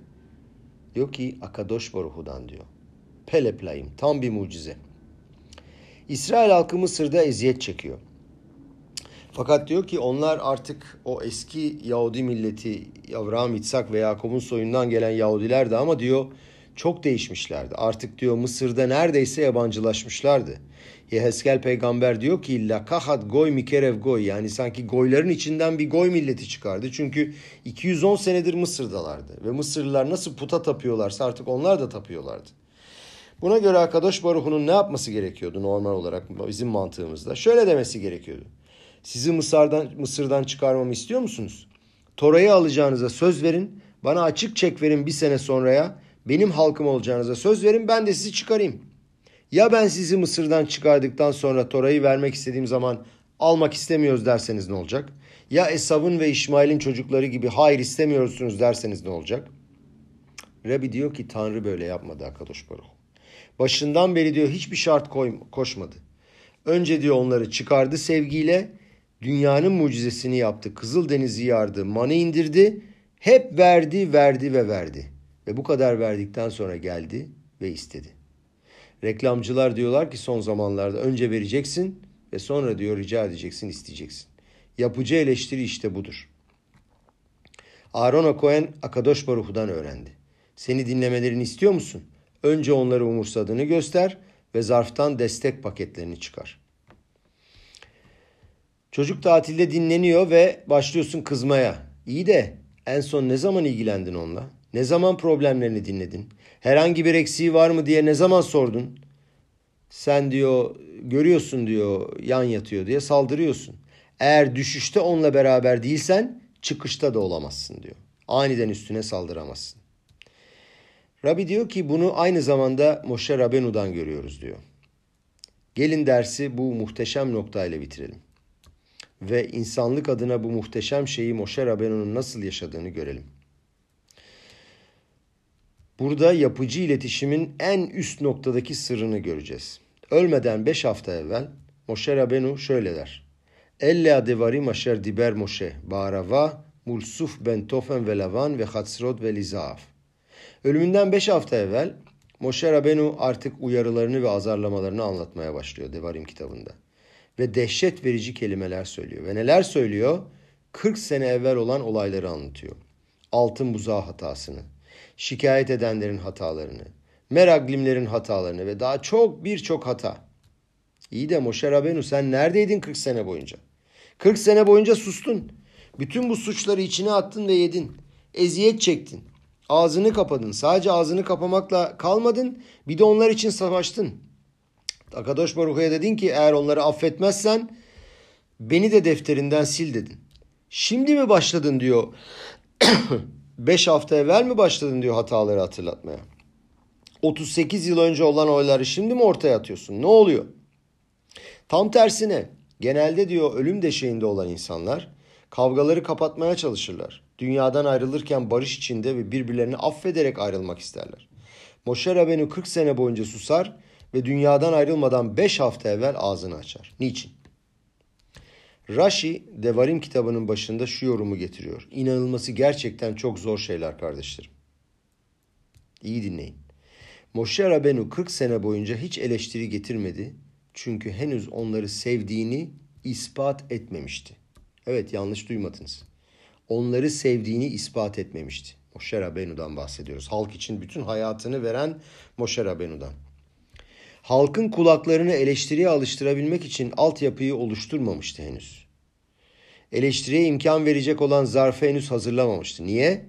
Diyor ki Akadosh Baruhu'dan diyor. Peleplayim tam bir mucize. İsrail halkı Mısır'da eziyet çekiyor. Fakat diyor ki onlar artık o eski Yahudi milleti Avraham, İtsak ve Yakup'un soyundan gelen Yahudilerdi ama diyor çok değişmişlerdi. Artık diyor Mısır'da neredeyse yabancılaşmışlardı. Yeheskel peygamber diyor ki lakahat goy mikerev goy yani sanki goyların içinden bir goy milleti çıkardı. Çünkü 210 senedir Mısır'dalardı ve Mısırlılar nasıl puta tapıyorlarsa artık onlar da tapıyorlardı. Buna göre Akadosh Baruhu'nun ne yapması gerekiyordu normal olarak bizim mantığımızda? Şöyle demesi gerekiyordu. Sizi Mısır'dan, Mısır'dan çıkarmamı istiyor musunuz? Torayı alacağınıza söz verin. Bana açık çek verin bir sene sonraya. Benim halkım olacağınıza söz verin. Ben de sizi çıkarayım. Ya ben sizi Mısır'dan çıkardıktan sonra Tora'yı vermek istediğim zaman almak istemiyoruz derseniz ne olacak? Ya Esav'ın ve İsmail'in çocukları gibi hayır istemiyorsunuz derseniz ne olacak? Rabbi diyor ki Tanrı böyle yapmadı Akadosh Baruch. Başından beri diyor hiçbir şart koy, koşmadı. Önce diyor onları çıkardı sevgiyle, dünyanın mucizesini yaptı. Kızıl Denizi yardı, manı indirdi. Hep verdi, verdi ve verdi. Ve bu kadar verdikten sonra geldi ve istedi. Reklamcılar diyorlar ki son zamanlarda önce vereceksin ve sonra diyor rica edeceksin, isteyeceksin. Yapıcı eleştiri işte budur. Aaron Cohen Akadosh Baruhu'dan öğrendi. Seni dinlemelerini istiyor musun? Önce onları umursadığını göster ve zarftan destek paketlerini çıkar. Çocuk tatilde dinleniyor ve başlıyorsun kızmaya. İyi de en son ne zaman ilgilendin onunla? Ne zaman problemlerini dinledin? Herhangi bir eksiği var mı diye ne zaman sordun? Sen diyor görüyorsun diyor yan yatıyor diye saldırıyorsun. Eğer düşüşte onunla beraber değilsen çıkışta da olamazsın diyor. Aniden üstüne saldıramazsın. Rabbi diyor ki bunu aynı zamanda Moshe Rabenu'dan görüyoruz diyor. Gelin dersi bu muhteşem noktayla bitirelim. Ve insanlık adına bu muhteşem şeyi Moshe Rabenu'nun nasıl yaşadığını görelim. Burada yapıcı iletişimin en üst noktadaki sırrını göreceğiz. Ölmeden beş hafta evvel Moshe Rabenu şöyle der. Elle adevarim asher diber Moshe ba'arava mulsuf ben tofen ve lavan ve hatsrod ve lizaaf. Ölümünden beş hafta evvel Moshe Rabenu artık uyarılarını ve azarlamalarını anlatmaya başlıyor Devarim kitabında. Ve dehşet verici kelimeler söylüyor. Ve neler söylüyor? 40 sene evvel olan olayları anlatıyor. Altın buzağı hatasını, şikayet edenlerin hatalarını, meraglimlerin hatalarını ve daha çok birçok hata. İyi de Moshe Rabenu sen neredeydin 40 sene boyunca? 40 sene boyunca sustun. Bütün bu suçları içine attın ve yedin. Eziyet çektin. Ağzını kapadın. Sadece ağzını kapamakla kalmadın. Bir de onlar için savaştın. Akadosh Baruch'a dedin ki eğer onları affetmezsen beni de defterinden sil dedin. Şimdi mi başladın diyor. Beş hafta evvel mi başladın diyor hataları hatırlatmaya. 38 yıl önce olan oyları şimdi mi ortaya atıyorsun? Ne oluyor? Tam tersine genelde diyor ölüm deşeğinde olan insanlar kavgaları kapatmaya çalışırlar. Dünyadan ayrılırken barış içinde ve birbirlerini affederek ayrılmak isterler. Moşe Rabenu 40 sene boyunca susar ve dünyadan ayrılmadan 5 hafta evvel ağzını açar. Niçin? Rashi Devarim kitabının başında şu yorumu getiriyor. İnanılması gerçekten çok zor şeyler kardeşlerim. İyi dinleyin. Moşe Rabenu 40 sene boyunca hiç eleştiri getirmedi. Çünkü henüz onları sevdiğini ispat etmemişti. Evet yanlış duymadınız. Onları sevdiğini ispat etmemişti. Moşe Rabenu'dan bahsediyoruz. Halk için bütün hayatını veren Moşe Rabenu'dan. Halkın kulaklarını eleştiriye alıştırabilmek için altyapıyı oluşturmamıştı henüz. Eleştiriye imkan verecek olan zarfı henüz hazırlamamıştı. Niye?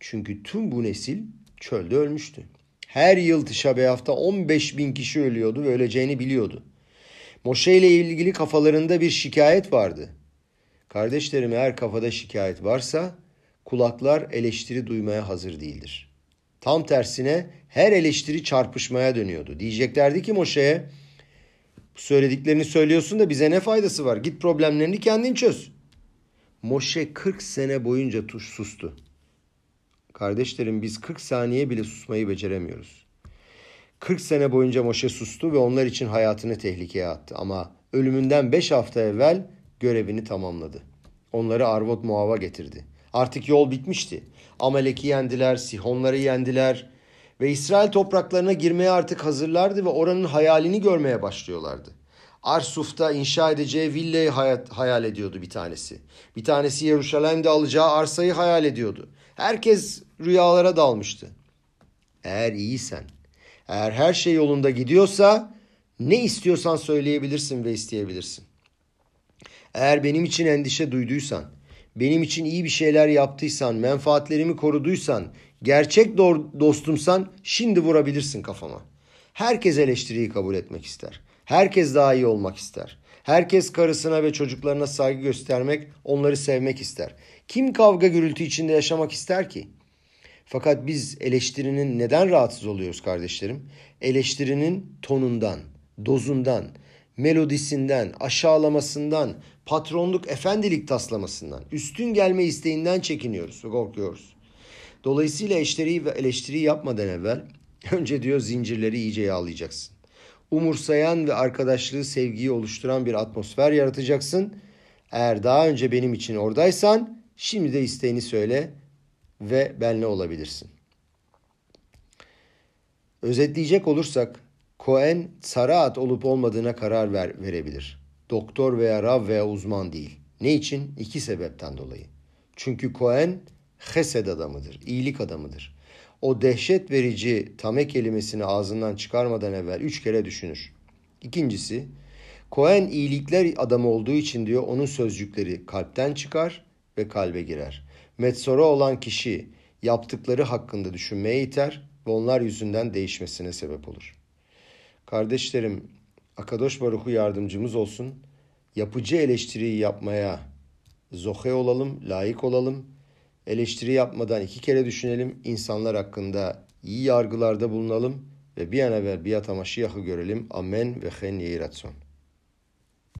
Çünkü tüm bu nesil çölde ölmüştü. Her yıl Tişa 15 bin kişi ölüyordu ve öleceğini biliyordu. Moşe ile ilgili kafalarında bir şikayet vardı. Kardeşlerim eğer kafada şikayet varsa kulaklar eleştiri duymaya hazır değildir. Tam tersine her eleştiri çarpışmaya dönüyordu. Diyeceklerdi ki Moşe'ye söylediklerini söylüyorsun da bize ne faydası var? Git problemlerini kendin çöz. Moşe 40 sene boyunca tuş sustu. Kardeşlerim biz 40 saniye bile susmayı beceremiyoruz. 40 sene boyunca Moşe sustu ve onlar için hayatını tehlikeye attı. Ama ölümünden 5 hafta evvel görevini tamamladı. Onları Arvot Muav'a getirdi. Artık yol bitmişti. Amelek'i yendiler, Sihonları yendiler. Ve İsrail topraklarına girmeye artık hazırlardı ve oranın hayalini görmeye başlıyorlardı. Arsuf'ta inşa edeceği villayı hayal ediyordu bir tanesi. Bir tanesi Yeruşalim'de alacağı arsayı hayal ediyordu. Herkes rüyalara dalmıştı. Eğer iyisen, eğer her şey yolunda gidiyorsa ne istiyorsan söyleyebilirsin ve isteyebilirsin. Eğer benim için endişe duyduysan, benim için iyi bir şeyler yaptıysan, menfaatlerimi koruduysan, gerçek dostumsan şimdi vurabilirsin kafama. Herkes eleştiriyi kabul etmek ister. Herkes daha iyi olmak ister. Herkes karısına ve çocuklarına saygı göstermek, onları sevmek ister. Kim kavga gürültü içinde yaşamak ister ki? Fakat biz eleştirinin neden rahatsız oluyoruz kardeşlerim? Eleştirinin tonundan, dozundan, melodisinden, aşağılamasından, patronluk, efendilik taslamasından, üstün gelme isteğinden çekiniyoruz ve korkuyoruz. Dolayısıyla eleştiriyi ve eleştiri yapmadan evvel önce diyor zincirleri iyice yağlayacaksın. Umursayan ve arkadaşlığı, sevgiyi oluşturan bir atmosfer yaratacaksın. Eğer daha önce benim için oradaysan şimdi de isteğini söyle ve benle olabilirsin. Özetleyecek olursak Cohen saraat olup olmadığına karar ver, verebilir. Doktor veya rav veya uzman değil. Ne için? İki sebepten dolayı. Çünkü Cohen hesed adamıdır, iyilik adamıdır. O dehşet verici tame kelimesini ağzından çıkarmadan evvel üç kere düşünür. İkincisi, Cohen iyilikler adamı olduğu için diyor onun sözcükleri kalpten çıkar ve kalbe girer. Metsora olan kişi yaptıkları hakkında düşünmeye iter ve onlar yüzünden değişmesine sebep olur. Kardeşlerim, Akadosh Baruhu yardımcımız olsun. Yapıcı eleştiriyi yapmaya zohe olalım, layık olalım. Eleştiri yapmadan iki kere düşünelim. insanlar hakkında iyi yargılarda bulunalım ve bir an evvel biat amaşiyahı görelim. Amen ve hen yehiratson.